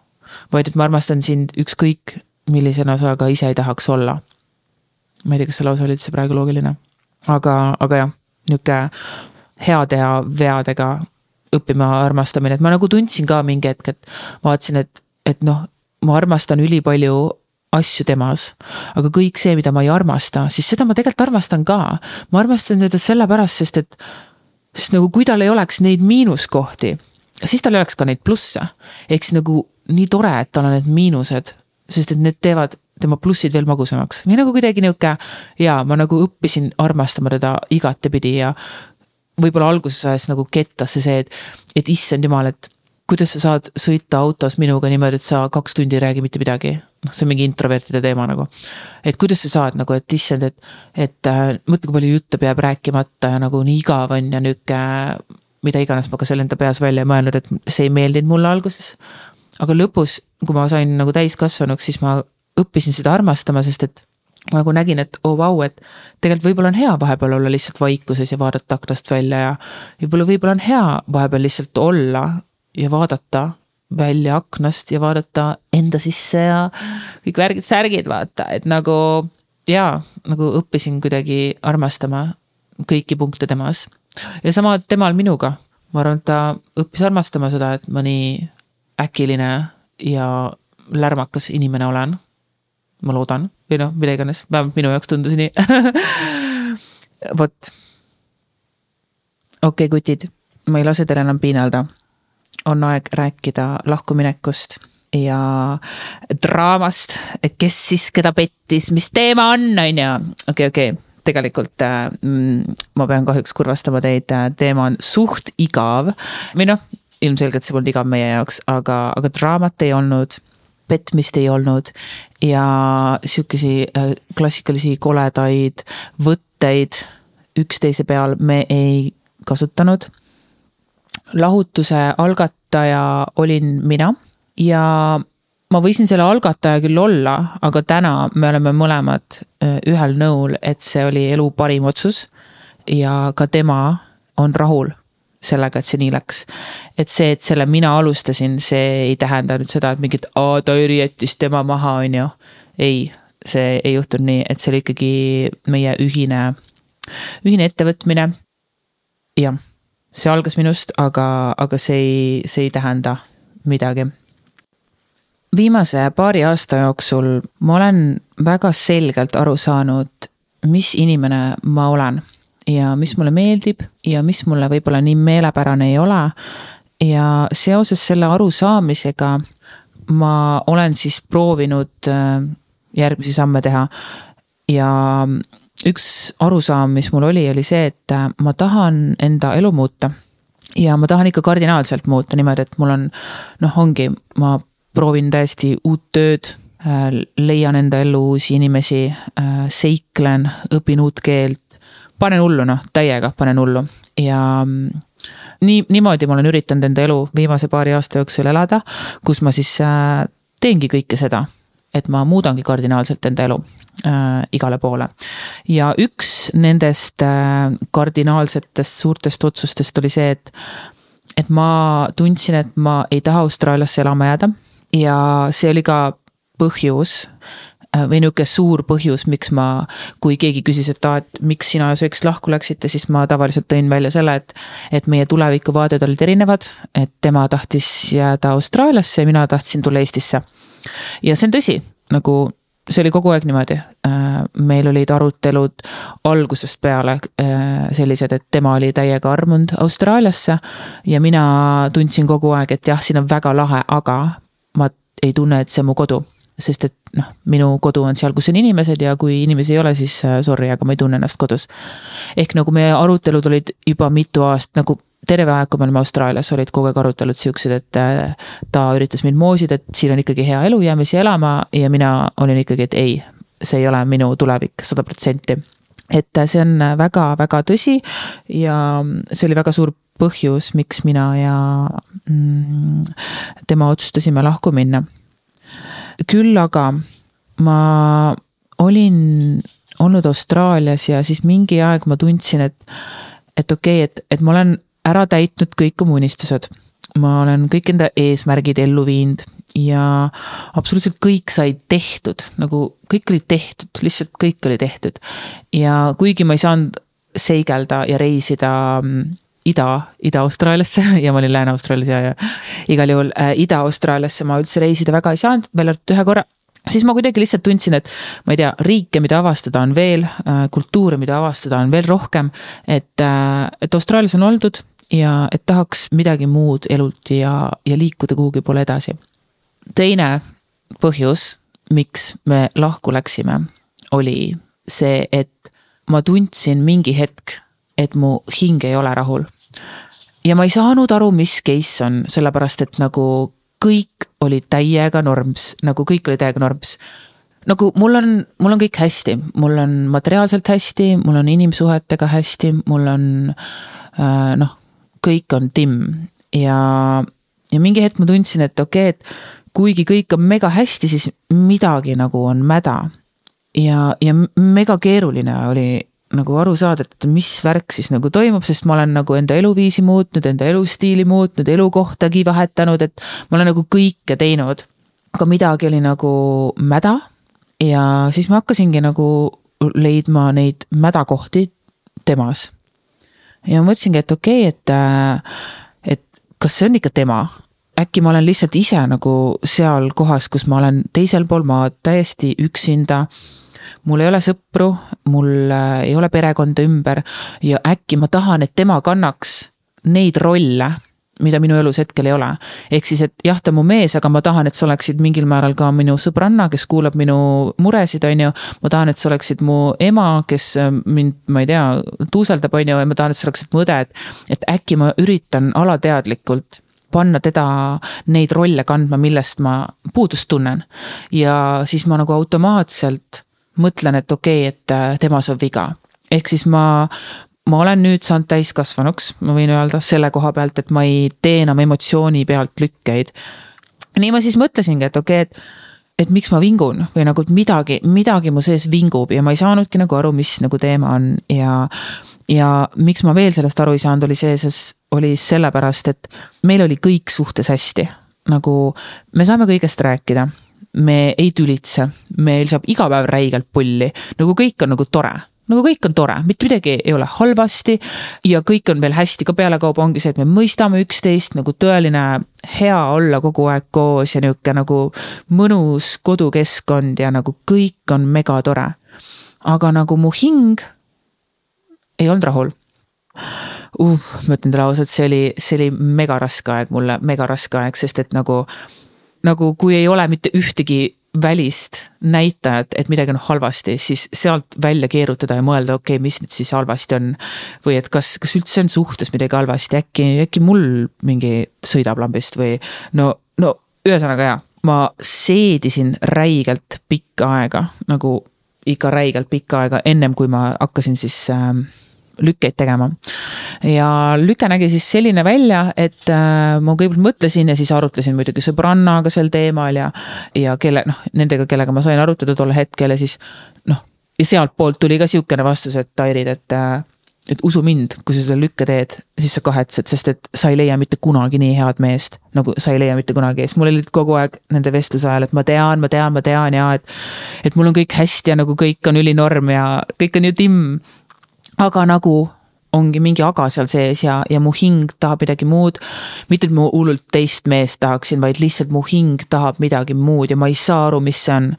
vaid et ma armastan sind ükskõik, millisena sa ka ise ei tahaks olla. ma ei tea, kas see lause oli üldse praegu loogiline, aga, aga jah, nihuke heade ja veadega õppima armastamine, et ma nagu tundsin ka mingi hetk, et vaatasin, et, et noh, ma armastan ülipalju asju temas. aga kõik see, mida ma ei armasta, siis seda ma tegelikult armastan ka. ma armastan teda sellepärast, sest et, sest nagu kui tal ei oleks neid miinuskohti, siis tal ei oleks ka neid plusse. ehk siis nagu nii tore, et tal on need miinused, sest et need teevad tema plussid veel magusamaks või nagu kuidagi nihuke. ja ma nagu õppisin armastama teda igatepidi ja võib-olla alguses ajas nagu kettasse see, et, et issand jumal, et kuidas sa saad sõita autos minuga niimoodi, et sa kaks tundi ei räägi mitte midagi. Noh, see on mingi introvertide teema nagu. et kuidas sa saad nagu, et issand, et, et äh, mõtle, kui palju juttu peab rääkimata ja nagu nii igav on ja nihuke. mida iganes ma ka seal enda peas välja ei mõelnud, et see ei meeldinud mulle alguses. aga lõpus, kui ma sain nagu täiskasvanuks, siis ma õppisin seda armastama, sest et ma nagu nägin, et oo oh, vau, et tegelikult võib-olla on hea vahepeal olla lihtsalt vaikuses ja vaadata aknast välja ja. võib-olla, võib-olla on hea vahepeal lihtsalt olla ja vaadata välja aknast ja vaadata enda sisse ja kõik värgid-särgid, vaata, et nagu jaa, nagu õppisin kuidagi armastama kõiki punkte temas. ja sama temal minuga, ma arvan, et ta õppis armastama seda, et ma nii äkiline ja lärmakas inimene olen. Ma loodan, või noh, mida iganes, vähemalt minu jaoks tundus nii. Vot. okei okay,, kutid, ma ei lase teil enam piinelda. On aeg rääkida lahkuminekust ja draamast, kes siis keda pettis, mis teema on, on ju. okei, okei, tegelikult äh, mm, ma pean kahjuks kurvastama teid, teema on suht igav või noh, ilmselgelt see polnud igav meie jaoks, aga, aga draamat ei olnud petmist ei olnud ja sihukesi klassikalisi koledaid võtteid üksteise peal me ei kasutanud. Lahutuse algataja olin mina ja ma võisin selle algataja küll olla, aga täna me oleme mõlemad äh, ühel nõul, et see oli elu parim otsus. ja ka tema on rahul sellega, et see nii läks. et see, et selle mina alustasin, see ei tähenda nüüd seda, et mingit, aa ta jättis tema maha, on ju. ei, see ei juhtunud nii, et see oli ikkagi meie ühine, ühine ettevõtmine. jah, see algas minust, aga, aga see ei, see ei tähenda midagi viimase paari aasta jooksul ma olen väga selgelt aru saanud, mis inimene ma olen ja mis mulle meeldib ja mis mulle võib-olla nii meelepärane ei ole. ja seoses selle arusaamisega ma olen siis proovinud äh, järgmisi samme teha. ja üks arusaam, mis mul oli, oli see, et äh, ma tahan enda elu muuta. Ja ma tahan ikka kardinaalselt muuta niimoodi, et mul on noh, ongi, ma proovin täiesti uut tööd, äh, leian enda ellu uusi inimesi, äh, seiklen, õpin uut keelt, panen hullu, noh, täiega panen hullu. Ja mm, nii, niimoodi ma olen üritanud enda elu viimase paari aasta jooksul elada, kus ma siis teengi kõike seda, et ma muudangi kardinaalselt enda elu äh, igale poole. ja üks nendest äh, kardinaalsetest suurtest otsustest oli see, et, et ma tundsin, et ma ei taha Austraaliasse elama jääda ja see oli ka põhjus või nihuke suur põhjus, miks ma, kui keegi küsis, et aa, et miks sina eks lahku läksite, siis ma tavaliselt tõin välja selle, et. et meie tulevikuvaated olid erinevad, et tema tahtis jääda Austraaliasse ja mina tahtsin tulla Eestisse. ja see on tõsi, nagu see oli kogu aeg niimoodi. Äh, meil olid arutelud algusest peale äh, sellised, et tema oli täiega armunud Austraaliasse. ja mina tundsin kogu aeg, et jah, siin on väga lahe, aga ma ei tunne, et see on mu kodu. Sest et noh, minu kodu on seal, kus on inimesed ja kui inimesi ei ole, siis äh, sorry, aga ma ei tunne ennast kodus. ehk nagu meie arutelud olid juba mitu aastat nagu terve aeg, kui me olime Austraalias, olid kogu aeg arutelud siuksed, et äh, ta üritas mind moosida, et siin on ikkagi hea elu, jääme siia elama ja mina olin ikkagi, et ei, see ei ole minu tulevik sada protsenti et see on väga-väga tõsi ja see oli väga suur põhjus, miks mina ja mm, tema otsustasime lahku minna. Küll aga ma olin olnud Austraalias ja siis mingi aeg ma tundsin, et, et okei okay,, et, et ma olen ära täitnud kõik oma unistused. ma olen kõik enda eesmärgid ellu viinud ja absoluutselt kõik sai tehtud, nagu kõik oli tehtud, lihtsalt kõik oli tehtud. ja kuigi ma ei saanud seigelda ja reisida mm, Ida, Ida-Austraaliasse ja ma olin Lääne-Austraalias ja, ja igal juhul äh, Ida-Austraaliasse ma üldse reisida väga ei saanud, välja arvatud ühe korra siis ma kuidagi lihtsalt tundsin, et ma ei tea, riike, mida avastada on veel, äh, kultuure, mida avastada on veel rohkem. et, äh, et Austraalias on oldud ja et tahaks midagi muud elult ja, ja liikuda kuhugi poole edasi. teine põhjus, miks me lahku läksime, oli see, et ma tundsin mingi hetk, et mu hing ei ole rahul ja ma ei saanud aru, mis case on, sellepärast et nagu kõik oli täiega norms, nagu kõik oli täiega norms. nagu mul on, mul on kõik hästi, mul on materiaalselt hästi, mul on inimsuhetega hästi, mul on äh, noh, kõik on timm ja, ja mingi hetk ma tundsin, et okei okay,, et kuigi kõik on mega hästi, siis midagi nagu on mäda. ja, ja mega keeruline oli nagu aru saada, et mis värk siis nagu toimub, sest ma olen nagu enda eluviisi muutnud, enda elustiili muutnud, elukohtagi vahetanud, et ma olen nagu kõike teinud. aga midagi oli nagu mäda ja siis ma hakkasingi nagu leidma neid mädakohti temas. ja ma mõtlesingi, et okei okay,, et, et kas see on ikka tema äkki ma olen lihtsalt ise nagu seal kohas, kus ma olen teisel pool maad täiesti üksinda mul ei ole sõpru, mul äh, ei ole perekonda ümber ja äkki ma tahan, et tema kannaks neid rolle, mida minu elus hetkel ei ole. ehk siis, et jah, ta on mu mees, aga ma tahan, et sa oleksid mingil määral ka minu sõbranna, kes kuulab minu muresid, on ju. ma tahan, et sa oleksid mu ema, kes äh, mind, ma ei tea, tuuseldab, on ju, ja ma tahan, et sa oleksid mu õde, et. et äkki ma üritan alateadlikult panna teda neid rolle kandma, millest ma puudust tunnen. ja siis ma nagu automaatselt mõtlen, et okei okay,, et äh, temas on viga. ehk siis ma, ma olen nüüd saanud täiskasvanuks, ma võin öelda selle koha pealt, et ma ei tee enam emotsiooni pealt lükkeid. nii ma siis mõtlesingi, et okei okay,, et et miks ma vingun või nagu midagi, midagi mu sees vingub ja ma ei saanudki nagu aru, mis nagu teema on ja. ja miks ma veel sellest aru ei saanud, oli see, sest oli sellepärast, et meil oli kõik suhtes hästi. nagu me saame kõigest rääkida, me ei tülitse, meil saab iga päev räigelt pulli, nagu kõik on nagu tore. Nagu kõik on tore, mitte midagi ei ole halvasti. Ja kõik on veel hästi, ka pealekauba ongi see, et me mõistame üksteist nagu tõeline hea olla kogu aeg koos ja nihuke nagu mõnus kodukeskkond ja nagu kõik on megatore. aga nagu mu hing ei olnud rahul. Uh,. ma ütlen teile ausalt, see oli, see oli megaraske aeg mulle, megaraske aeg, sest et nagu, nagu kui ei ole mitte ühtegi välist näitajat, et midagi on halvasti, siis sealt välja keerutada ja mõelda, okei okay,, mis nüüd siis halvasti on. või et kas, kas üldse on suhtes midagi halvasti, äkki, äkki mul mingi sõidab lambist või no, no ühesõnaga jaa, ma seedisin räigelt pikka aega nagu ikka räigelt pikka aega, ennem kui ma hakkasin siis äh, lükkeid tegema. ja lüke nägi siis selline välja, et äh, ma kõigepealt mõtlesin ja siis arutlesin muidugi sõbrannaga sel teemal ja, ja kelle, noh, nendega, kellega ma sain arutada tol hetkel ja siis noh, ja sealtpoolt tuli ka sihukene vastus, et Airid, et äh, et usu mind, kui sa selle lükke teed, siis sa kahetsed, sest et sa ei leia mitte kunagi nii head meest, nagu sa ei leia mitte kunagi, sest mul oli kogu aeg nende vestluse ajal, et ma tean, ma tean, ma tean ja et. et mul on kõik hästi ja nagu kõik on ülinorm ja kõik on ju timm aga nagu ongi mingi aga seal sees ja, ja mu hing tahab midagi muud. mitte, et ma hullult teist meest tahaksin, vaid lihtsalt mu hing tahab midagi muud ja ma ei saa aru, mis see on.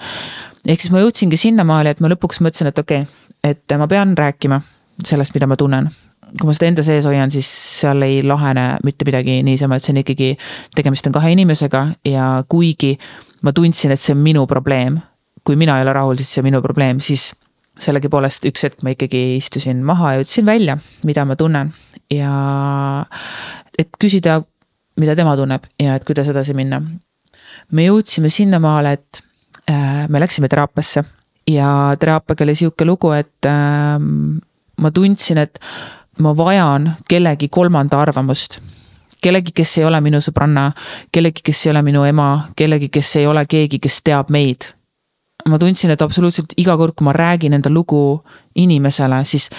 ehk siis ma jõudsingi sinnamaale, et ma lõpuks mõtlesin, et okei okay,, et ma pean rääkima sellest, mida ma tunnen. kui ma seda enda sees hoian, siis seal ei lahene mitte midagi niisama, et see on ikkagi, tegemist on kahe inimesega ja kuigi ma tundsin, et see on minu probleem. kui mina ei ole rahul, siis see on minu probleem, siis sellegipoolest üks hetk ma ikkagi istusin maha ja ütlesin välja, mida ma tunnen. Ja et küsida, mida tema tunneb ja et kuidas edasi minna. me jõudsime sinnamaale, et äh, me läksime teraapiasse. Ja teraapiaga oli sihuke lugu, et äh, ma tundsin, et ma vajan kellegi kolmanda arvamust. Kellegi, kes ei ole minu sõbranna, kellegi, kes ei ole minu ema, kellegi, kes ei ole keegi, kes teab meid ma tundsin, et absoluutselt iga kord, kui ma räägin enda lugu inimesele, siis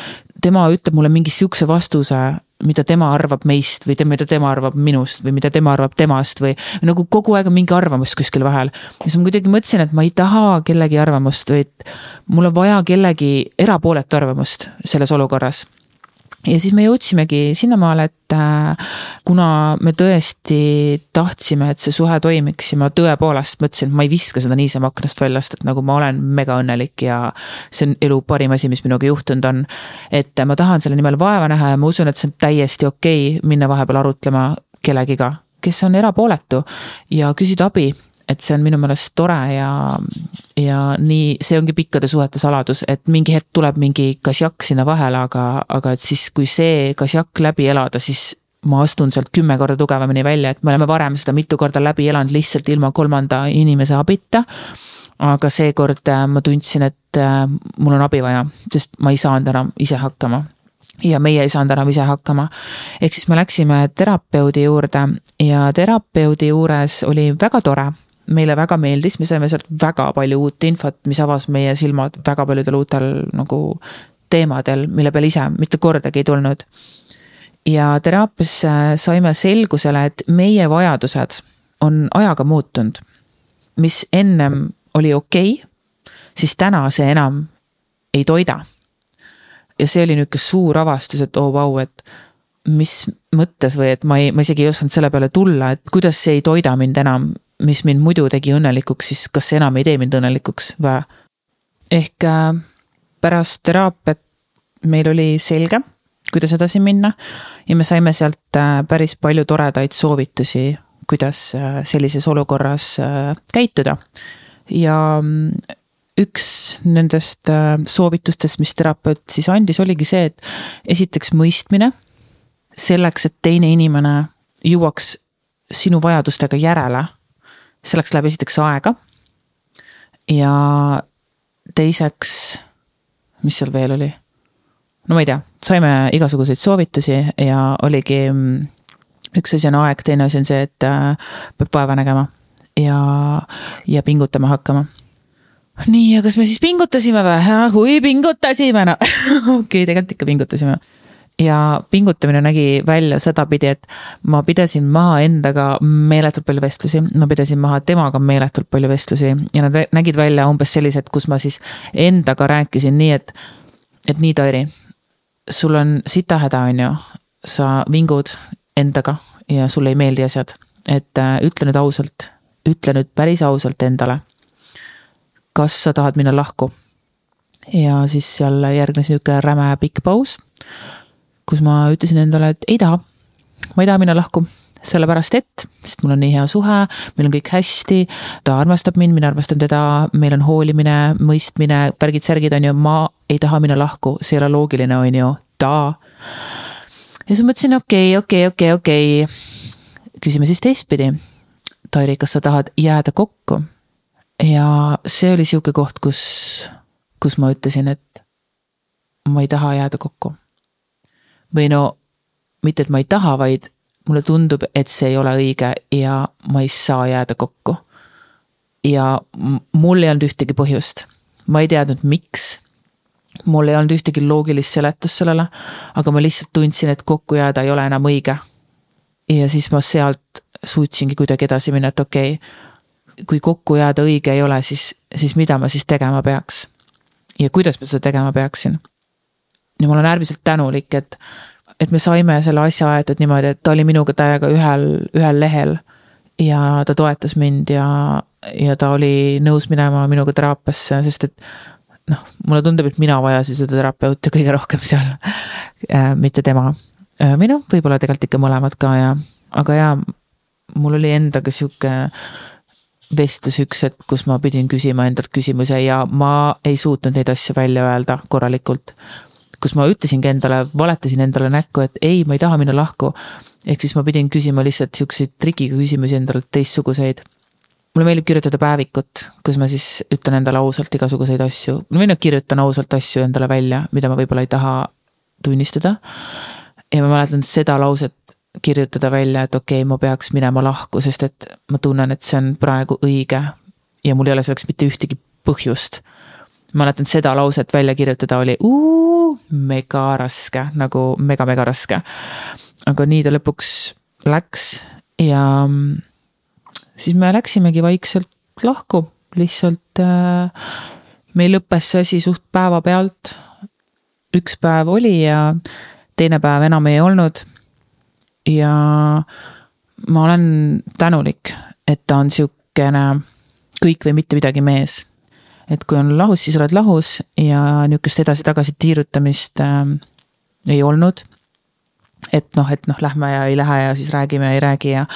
tema ütleb mulle mingi sihukese vastuse, mida tema arvab meist või mida tema arvab minust või mida tema arvab temast või nagu kogu aeg on mingi arvamus kuskil vahel. siis ma kuidagi mõtlesin, et ma ei taha kellegi arvamust, vaid mul on vaja kellegi erapooletu arvamust selles olukorras ja siis me jõudsimegi sinnamaale, et äh, kuna me tõesti tahtsime, et see suhe toimiks ja ma tõepoolest mõtlesin, et ma ei viska seda niisama aknast väljast, et nagu ma olen mega õnnelik ja see on elu parim asi, mis minuga juhtunud on. et ma tahan selle nimel vaeva näha ja ma usun, et see on täiesti okei okay minna vahepeal arutlema kellegiga, kes on erapooletu ja küsida abi et see on minu meelest tore ja, ja nii, see ongi pikkade suhete saladus, et mingi hetk tuleb mingi kasjak sinna vahele, aga, aga et siis, kui see kasjak läbi elada, siis ma astun sealt kümme korda tugevamini välja, et me oleme varem seda mitu korda läbi elanud lihtsalt ilma kolmanda inimese abita. aga seekord äh, ma tundsin, et äh, mul on abi vaja, sest ma ei saanud enam ise hakkama ja meie ei saanud enam ise hakkama. ehk siis me läksime terapeudi juurde ja terapeudi juures oli väga tore meile väga meeldis, me saime sealt väga palju uut infot, mis avas meie silmad väga paljudel uutel nagu teemadel, mille peale ise mitte kordagi ei tulnud. ja teraapias saime selgusele, et meie vajadused on ajaga muutunud. mis ennem oli okei okay,, siis täna see enam ei toida. ja see oli nihuke suur avastus, et oo oh, vau, et mis mõttes või et ma ei, ma isegi ei osanud selle peale tulla, et kuidas see ei toida mind enam mis mind muidu tegi õnnelikuks, siis kas see enam ei tee mind õnnelikuks või? ehk äh, pärast teraapiat meil oli selge, kuidas edasi minna. ja me saime sealt äh, päris palju toredaid soovitusi, kuidas äh, sellises olukorras käituda. ja mm, üks nendest soovitustest, mis terapeut siis andis, oligi see, et esiteks mõistmine selleks, et teine inimene jõuaks sinu vajadustega järele, selleks läheb esiteks aega. ja teiseks, mis seal veel oli? no ma ei tea, saime igasuguseid soovitusi ja oligi, mm, üks asi on aeg, teine asi on see, et äh, peab vaeva nägema ja, ja pingutama hakkama nii, ja kas me siis pingutasime või? hui, pingutasime, no okei okay,, tegelikult ikka pingutasime ja pingutamine nägi välja sedapidi, et ma pidasin maha endaga meeletult palju vestlusi, ma pidasin maha temaga meeletult palju vestlusi ja nad nägid välja umbes sellised, kus ma siis endaga rääkisin nii, et, et nii, Tairi, sul on sita häda, on ju, sa vingud endaga ja sulle ei meeldi asjad, et äh, ütle nüüd ausalt, ütle nüüd päris ausalt endale. kas sa tahad minna lahku? ja siis seal järgnes niisugune räme pikk paus kus ma ütlesin endale, et ei taha, ma ei taha minna lahku sellepärast et, sest mul on nii hea suhe, meil on kõik hästi, ta armastab mind, mina armastan teda, meil on hoolimine, mõistmine, värgid-särgid on ju, ma ei taha minna lahku, see ei ole loogiline, on ju, ta. ja siis mõtlesin, okei okay,, okei okay,, okei okay,, okei. küsime siis teistpidi. Tairi, kas sa tahad jääda kokku? ja see oli sihuke koht, kus, kus ma ütlesin, et ma ei taha jääda kokku või no mitte, et ma ei taha, vaid mulle tundub, et see ei ole õige ja ma ei saa jääda kokku. ja mul ei olnud ühtegi põhjust, ma ei teadnud, miks. mul ei olnud ühtegi loogilist seletust sellele, aga ma lihtsalt tundsin, et kokku jääda ei ole enam õige. ja siis ma sealt suutsingi kuidagi edasi minna, et okei okay,, kui kokku jääda õige ei ole, siis, siis mida ma siis tegema peaks? ja kuidas ma seda tegema peaksin? Ja ma olen äärmiselt tänulik, et, et me saime selle asja aetud niimoodi, et ta oli minuga täiega ühel, ühel lehel. ja ta toetas mind ja, ja ta oli nõus minema minuga teraapiasse, sest et noh, mulle tundub, et mina vajasin seda terapeuti kõige rohkem seal äh,, mitte tema. Äh, või noh, võib-olla tegelikult ikka mõlemad ka ja, aga jaa, mul oli endaga sihuke vestlus üks hetk, kus ma pidin küsima endalt küsimuse ja ma ei suutnud neid asju välja öelda korralikult kus ma ütlesingi endale, valetasin endale näkku, et ei, ma ei taha minna lahku. ehk siis ma pidin küsima lihtsalt siukseid trikiga küsimusi endale teistsuguseid. mulle meeldib kirjutada päevikut, kus ma siis ütlen endale ausalt igasuguseid asju, või noh, kirjutan ausalt asju endale välja, mida ma võib-olla ei taha tunnistada. ja ma mäletan seda lauset kirjutada välja, et okei okay,, ma peaks minema lahku, sest et ma tunnen, et see on praegu õige. ja mul ei ole selleks mitte ühtegi põhjust mäletan seda lauset välja kirjutada oli uu, mega raske, nagu mega-mega raske. aga nii ta lõpuks läks ja mm, siis me läksimegi vaikselt lahku, lihtsalt äh, meil lõppes see asi suht päevapealt. üks päev oli ja teine päev enam ei olnud. ja ma olen tänulik, et ta on sihukene kõik või mitte midagi mees et kui on lahus, siis oled lahus ja nihukest edasi-tagasi tiirutamist äh, ei olnud. et noh, et noh, lähme ja ei lähe ja siis räägime ja ei räägi ja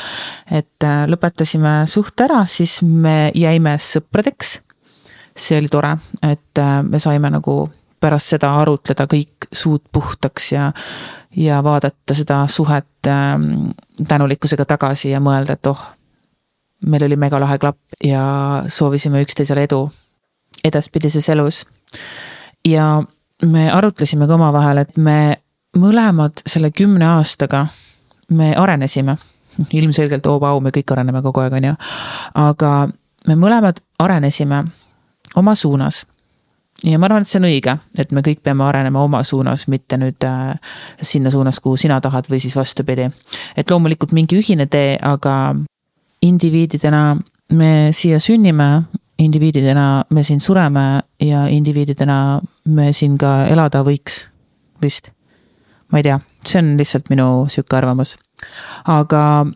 et äh, lõpetasime suhte ära, siis me jäime sõpradeks. see oli tore, et äh, me saime nagu pärast seda arutleda kõik suud puhtaks ja, ja vaadata seda suhet äh, tänulikkusega tagasi ja mõelda, et oh, meil oli megalahe klapp ja soovisime üksteisele edu edaspidises elus. ja me arutlesime ka omavahel, et me mõlemad selle kümne aastaga, me arenesime. ilmselgelt oo-vau, me kõik areneme kogu aeg, on ju. aga me mõlemad arenesime oma suunas ja ma arvan, et see on õige, et me kõik peame arenema oma suunas, mitte nüüd äh, sinna suunas, kuhu sina tahad või siis vastupidi. et loomulikult mingi ühine tee, aga indiviididena me siia sünnime indiviididena me siin sureme ja indiviididena me siin ka elada võiks, vist. ma ei tea, see on lihtsalt minu sihuke arvamus. aga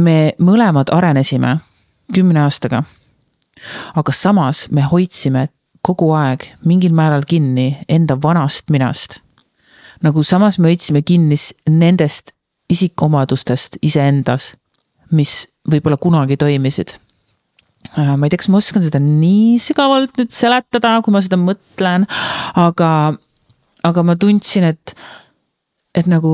me mõlemad arenesime kümne aastaga. aga samas me hoidsime kogu aeg mingil määral kinni enda vanast minast. nagu samas me hoidsime kinni nendest isikuomadustest iseendas, mis võib-olla kunagi toimisid. Äh, ma ei tea, kas ma oskan seda nii sügavalt nüüd seletada, kui ma seda mõtlen, aga, aga ma tundsin, et, et nagu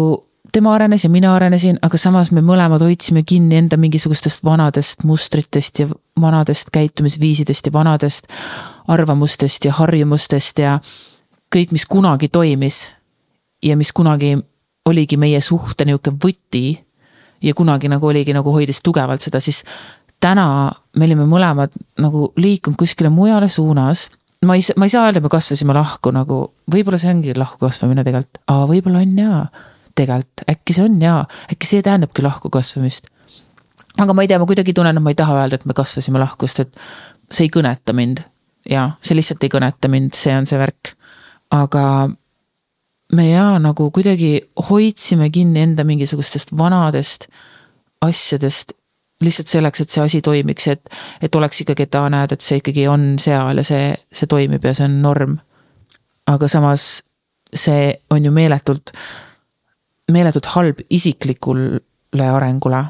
tema arenes ja mina arenesin, aga samas me mõlemad hoidsime kinni enda mingisugustest vanadest mustritest ja vanadest käitumisviisidest ja vanadest arvamustest ja harjumustest ja kõik, mis kunagi toimis. ja mis kunagi oligi meie suhte nihuke võti ja kunagi nagu oligi nagu hoidis tugevalt seda, siis täna me olime mõlemad nagu liikunud kuskile mujale suunas. ma ei, ma ei saa öelda, me kasvasime lahku nagu, võib-olla see ongi lahku kasvamine tegelikult, aga võib-olla on jaa. tegelikult äkki see on jaa, äkki see tähendabki lahku kasvamist. aga ma ei tea, ma kuidagi tunnen, et ma ei taha öelda, et me kasvasime lahku, sest et see ei kõneta mind. jaa, see lihtsalt ei kõneta mind, see on see värk. aga me jaa nagu kuidagi hoidsime kinni enda mingisugustest vanadest asjadest lihtsalt selleks, et see asi toimiks, et, et oleks ikkagi, et aa, näed, et see ikkagi on seal ja see, see toimib ja see on norm. aga samas see on ju meeletult, meeletult halb isiklikule arengule,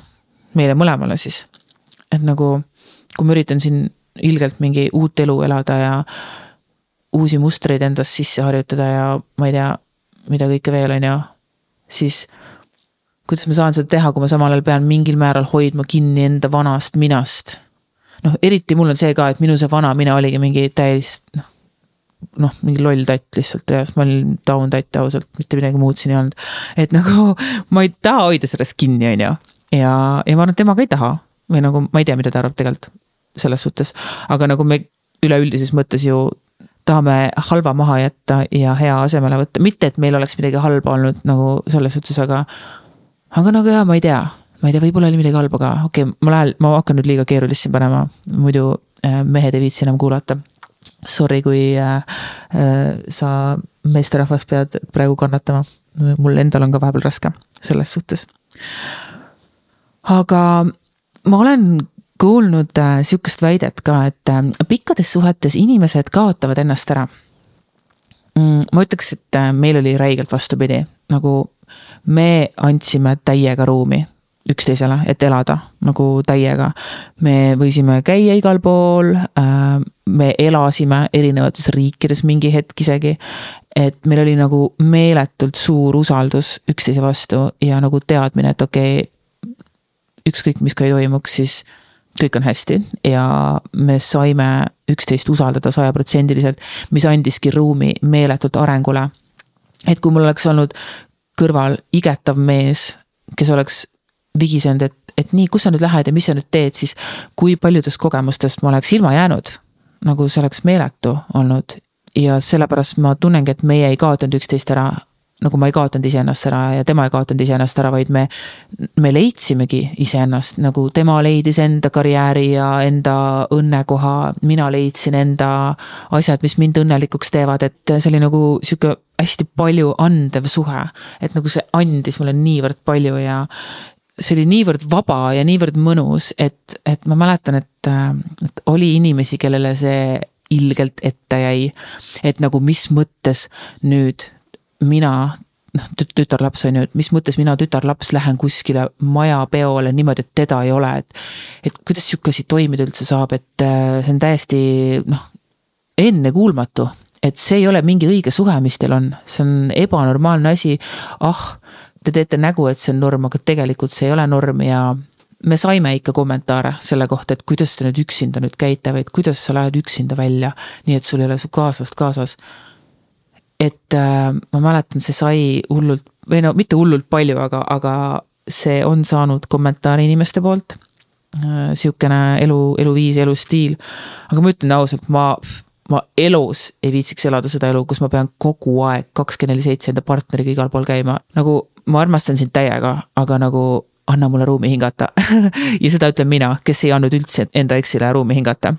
meile mõlemale siis. et nagu, kui ma üritan siin ilgelt mingi uut elu elada ja uusi mustreid endas sisse harjutada ja ma ei tea mida kõike veel, on ju, siis kuidas ma saan seda teha, kui ma samal ajal pean mingil määral hoidma kinni enda vanast minast. noh, eriti mul on see ka, et minu see vana mina oligi mingi täis, noh, noh, mingi loll tatt lihtsalt reaalselt, ma olin taun tatt ausalt, mitte midagi muud siin ei olnud. et nagu ma ei taha hoida sellest kinni, on ju. ja, ja ma arvan, et tema ka ei taha või nagu ma ei tea, mida ta arvab tegelikult selles suhtes, aga nagu me üleüldises mõttes ju tahame halva maha jätta ja hea asemele võtta, mitte et meil oleks midagi halba olnud nagu selles suhtes, aga. Aga nagu jaa, ma ei tea, ma ei tea, võib-olla oli midagi halba ka, okei okay,, ma lähen, ma hakkan nüüd liiga keerulist siin panema, muidu äh, mehed ei viitsi enam kuulata. Sorry, kui äh, äh, sa meesterahvas pead praegu kannatama, mul endal on ka vahepeal raske selles suhtes. aga ma olen kuulnud äh, sihukest väidet ka, et äh, pikkades suhetes inimesed kaotavad ennast ära mm,. ma ütleks, et äh, meil oli räigelt vastupidi, nagu me andsime täiega ruumi üksteisele, et elada nagu täiega. me võisime käia igal pool äh,, me elasime erinevates riikides mingi hetk isegi. et meil oli nagu meeletult suur usaldus üksteise vastu ja nagu teadmine, et okei okay,, ükskõik, mis ka ei toimuks, siis kõik on hästi ja me saime üksteist usaldada sajaprotsendiliselt, mis andiski ruumi meeletult arengule. et kui mul oleks olnud kõrval igetav mees, kes oleks vigisenud, et, et nii, kus sa nüüd lähed ja mis sa nüüd teed, siis kui paljudest kogemustest ma oleks ilma jäänud. nagu see oleks meeletu olnud ja sellepärast ma tunnengi, et meie ei kaotanud üksteist ära nagu ma ei kaotanud iseennast ära ja tema ei kaotanud iseennast ära, vaid me, me leidsimegi iseennast, nagu tema leidis enda karjääri ja enda õnnekoha. mina leidsin enda asjad, mis mind õnnelikuks teevad, et see oli nagu sihuke hästi palju andev suhe. et nagu see andis mulle niivõrd palju ja see oli niivõrd vaba ja niivõrd mõnus, et, et ma mäletan, et, et oli inimesi, kellele see ilgelt ette jäi. et nagu mis mõttes nüüd mina noh, tütarlaps on ju, et mis mõttes mina, tütarlaps, lähen kuskile majapeole niimoodi, et teda ei ole, et. et kuidas sihuke asi toimida üldse saab, et äh, see on täiesti noh, ennekuulmatu. Et see ei ole mingi õige suhe, mis teil on, see on ebanormaalne asi. ah, te teete nägu, et see on norm, aga tegelikult see ei ole norm ja me saime ikka kommentaare selle kohta, et kuidas te nüüd üksinda nüüd käite või et kuidas sa lähed üksinda välja, nii et sul ei ole su kaaslast kaasas et äh, ma mäletan, see sai hullult või no mitte hullult palju, aga, aga see on saanud kommentaare inimeste poolt äh,. sihukene elu, eluviis, elustiil. aga ma ütlen ausalt, ma, ma elus ei viitsiks elada seda elu, kus ma pean kogu aeg kakskümmend neli seitse enda partneriga igal pool käima, nagu ma armastan sind täiega, aga nagu anna mulle ruumi hingata. Ja seda ütlen mina, kes ei andnud üldse enda eksile ruumi hingata.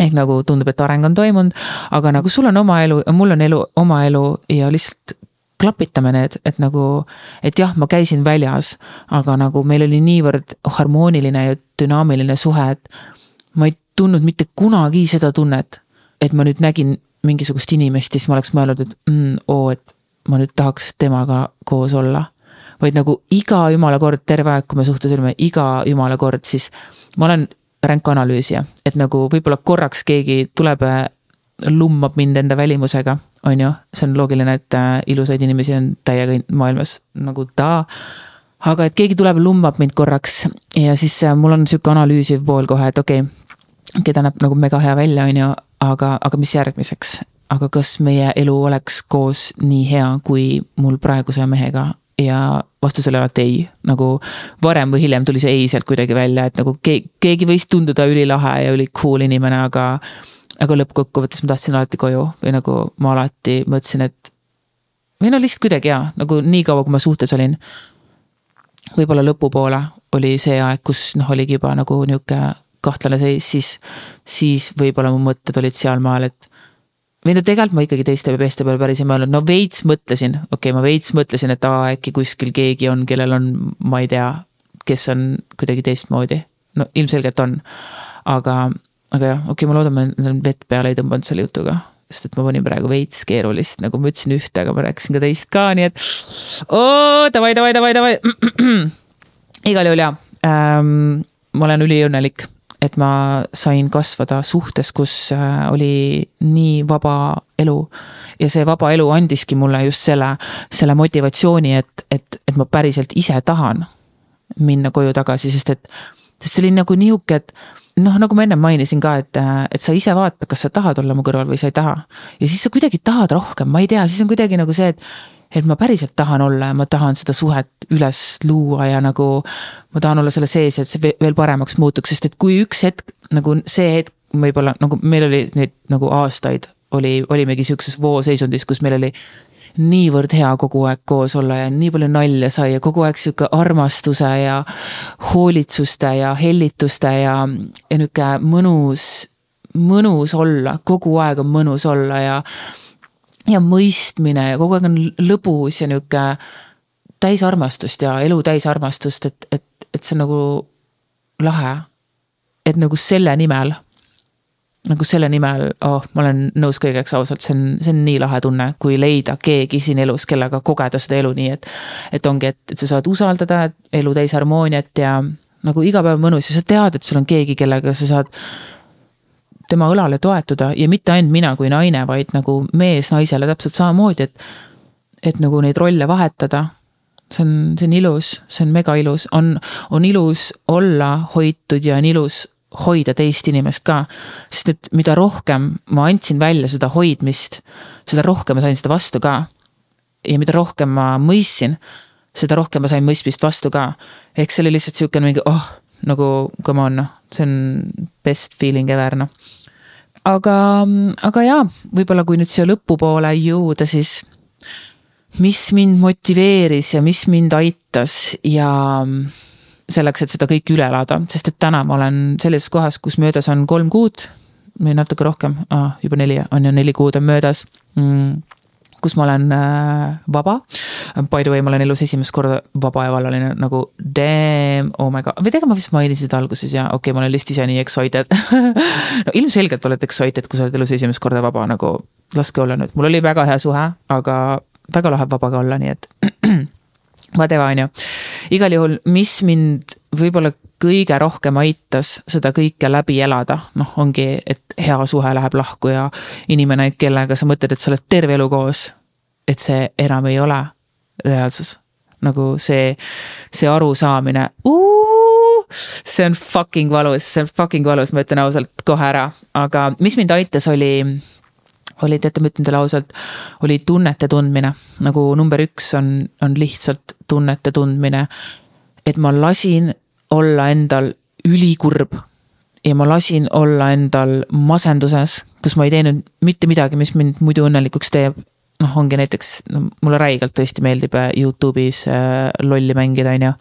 Ehk nagu tundub, et areng on toimunud, aga nagu sul on oma elu mul on elu, oma elu ja lihtsalt klapitame need, et nagu, et jah, ma käisin väljas, aga nagu meil oli niivõrd harmooniline ja dünaamiline suhe, et ma ei tundnud mitte kunagi seda tunnet, et ma nüüd nägin mingisugust inimest ja siis ma oleks mõelnud, et mm, oo, et ma nüüd tahaks temaga koos olla. vaid nagu iga jumala kord, terve aeg, kui me suhtes olime, iga jumala kord, siis ma olen ränk analüüsija, et nagu võib-olla korraks keegi tuleb lummab mind enda välimusega, on ju, see on loogiline, et äh, ilusaid inimesi on täiega maailmas nagu ta. aga et keegi tuleb, lummab mind korraks ja siis äh, mul on sihuke analüüsiv pool kohe, et okei okay,, keda näeb nagu mega hea välja, on ju, aga, aga mis järgmiseks? aga kas meie elu oleks koos nii hea, kui mul praeguse mehega ja vastus oli alati ei, nagu varem või hiljem tuli see ei sealt kuidagi välja, et nagu keegi, keegi võis tunduda ülilahe ja üli cool inimene, aga aga lõppkokkuvõttes ma tahtsin alati koju või nagu ma alati mõtlesin, et või no lihtsalt kuidagi jaa, nagu niikaua, kui ma suhtes olin. võib-olla lõpupoole oli see aeg, kus noh, oligi juba nagu nihuke kahtlane seis, siis, siis võib-olla mu mõtted olid sealmaal, et. või no tegelikult ma ikkagi teiste meeste peale päris ei mõelnud, no veits mõtlesin, okei okay,, ma veits mõtlesin, et aa, äkki kuskil keegi on, kellel on, ma ei tea, kes on kuidagi teistmoodi. no ilmselgelt on, aga aga jah, okei okay,, ma loodan, ma vett peale ei tõmmanud selle jutuga sest et ma panin praegu veits keerulist, nagu ma ütlesin ühte, aga ma rääkisin ka teist ka, nii et oo, davai, davai, davai, davai. igal juhul jaa ähm,, ma olen üliõnnelik, et ma sain kasvada suhtes, kus äh, oli nii vaba elu. ja see vaba elu andiski mulle just selle, selle motivatsiooni, et, et, et ma päriselt ise tahan minna koju tagasi, sest et, sest see oli nagu nihuke, et noh, nagu ma ennem mainisin ka, et, et sa ise vaata, kas sa tahad olla mu kõrval või sa ei taha. ja siis sa kuidagi tahad rohkem, ma ei tea, siis on kuidagi nagu see, et et ma päriselt tahan olla ja ma tahan seda suhet üles luua ja nagu ma tahan olla selle sees, et see veel paremaks muutuks, sest et kui üks hetk nagu see hetk võib-olla nagu meil oli neid nagu aastaid oli, olimegi sihukeses vooseisundis, kus meil oli niivõrd hea kogu aeg koos olla ja nii palju nalja sai ja kogu aeg sihuke armastuse ja hoolitsuste ja hellituste ja, ja nihuke mõnus, mõnus olla, kogu aeg on mõnus olla ja. Ja mõistmine ja kogu aeg on lõbus ja nihuke täis armastust ja elu täis armastust, et, et, et see on nagu lahe. et nagu selle nimel nagu selle nimel, oh, ma olen nõus kõigeks ausalt, see on, see on nii lahe tunne, kui leida keegi siin elus, kellega kogeda seda elu nii, et. et ongi, et, et sa saad usaldada elu täis harmooniat ja nagu iga päev mõnus ja sa tead, et sul on keegi, kellega sa saad tema õlale toetuda ja mitte ainult mina kui naine, vaid nagu mees naisele täpselt samamoodi, et. et nagu neid rolle vahetada. see on, see on ilus, see on mega ilus, on, on ilus olla hoitud ja on ilus hoida teist inimest ka. sest et mida rohkem ma andsin välja seda hoidmist, seda rohkem ma sain seda vastu ka. ja mida rohkem ma mõistsin, seda rohkem ma sain mõistmist vastu ka. ehk see oli lihtsalt sihuke mingi oh, nagu come on noh, see on best feeling ever noh. aga, aga jaa, võib-olla kui nüüd siia lõpupoole jõuda, siis mis mind motiveeris ja mis mind aitas ja selleks, et seda kõike üle elada, sest et täna ma olen sellises kohas, kus möödas on kolm kuud või natuke rohkem ah,, juba neli, on ju, neli kuud on möödas mm kus ma olen äh, vaba. By the way, ma olen elus esimest korda vaba ja vallaline nagu damn, oh my god, või tegelikult ma vist mainisin seda alguses ja okei okay,, ma olen lihtsalt ise nii excited no ilmselgelt oled excited, kui sa oled elus esimest korda vaba, nagu laske olla nüüd, mul oli väga hea suhe, aga väga lahe vabaga olla, nii et whatever, on ju. igal juhul, mis mind võib-olla kõige rohkem aitas seda kõike läbi elada, noh, ongi, et hea suhe läheb lahku ja inimene, kellega sa mõtled, et sa oled terve elu koos. et see enam ei ole reaalsus. nagu see, see arusaamine, see on fucking valus, see on fucking valus, ma ütlen ausalt kohe ära, aga mis mind aitas, oli oli, teate, ma ütlen teile ausalt, oli tunnete tundmine. nagu number üks on, on lihtsalt tunnete tundmine. et ma lasin olla endal ülikurb ja ma lasin olla endal masenduses, kus ma ei teinud mitte midagi, mis mind muidu õnnelikuks teeb. noh, ongi näiteks, no mulle räigelt tõesti meeldib äh, Youtube'is äh, lolli mängida, on ju.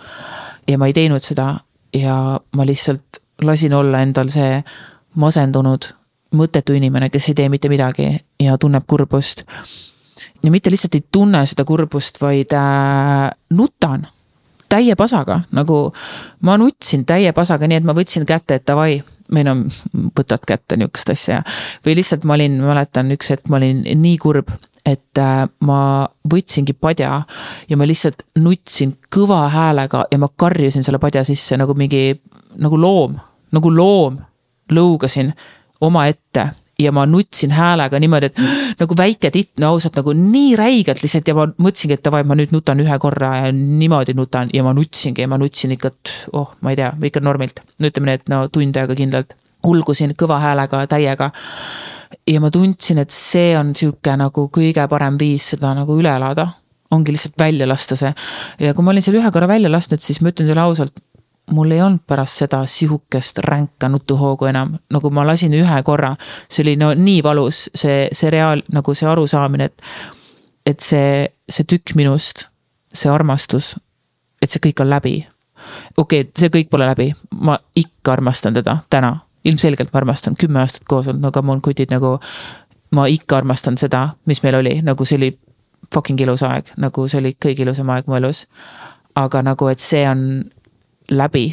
ja ma ei teinud seda ja ma lihtsalt lasin olla endal see masendunud mõttetu inimene, kes ei tee mitte midagi ja tunneb kurbust. ja mitte lihtsalt ei tunne seda kurbust, vaid äh, nutan täie pasaga, nagu ma nutsin täie pasaga, nii et ma võtsin kätte, et davai, või no võtad kätte nihukest asja. või lihtsalt ma olin, mäletan üks hetk, ma olin nii kurb, et äh, ma võtsingi padja ja ma lihtsalt nutsin kõva häälega ja ma karjusin selle padja sisse nagu mingi, nagu loom, nagu loom. lõugasin omaette ja ma nutsin häälega niimoodi, et nagu väike titt, no ausalt nagu nii räigelt lihtsalt ja ma mõtlesingi, et davai, ma nüüd nutan ühe korra ja niimoodi nutan ja ma nutsingi ja ma nutsin ikka, et oh, ma ei tea, ikka normilt. no ütleme nii, et no tund aega kindlalt ulgusin kõva häälega täiega. ja ma tundsin, et see on sihuke nagu kõige parem viis seda nagu üle elada. ongi lihtsalt välja lasta see ja kui ma olin selle ühe korra välja lasknud, siis ma ütlen teile ausalt mul ei olnud pärast seda sihukest ränka nutuhoogu enam, nagu ma lasin ühe korra. see oli no nii valus, see, see reaal, nagu see arusaamine, et, et see, see tükk minust, see armastus, et see kõik on läbi. okei okay,, see kõik pole läbi, ma ikka armastan teda täna, ilmselgelt ma armastan, kümme aastat koos olnud, no come on kutid nagu. ma ikka armastan seda, mis meil oli, nagu see oli fucking ilus aeg, nagu see oli kõige ilusam aeg mu elus. aga nagu, et see on läbi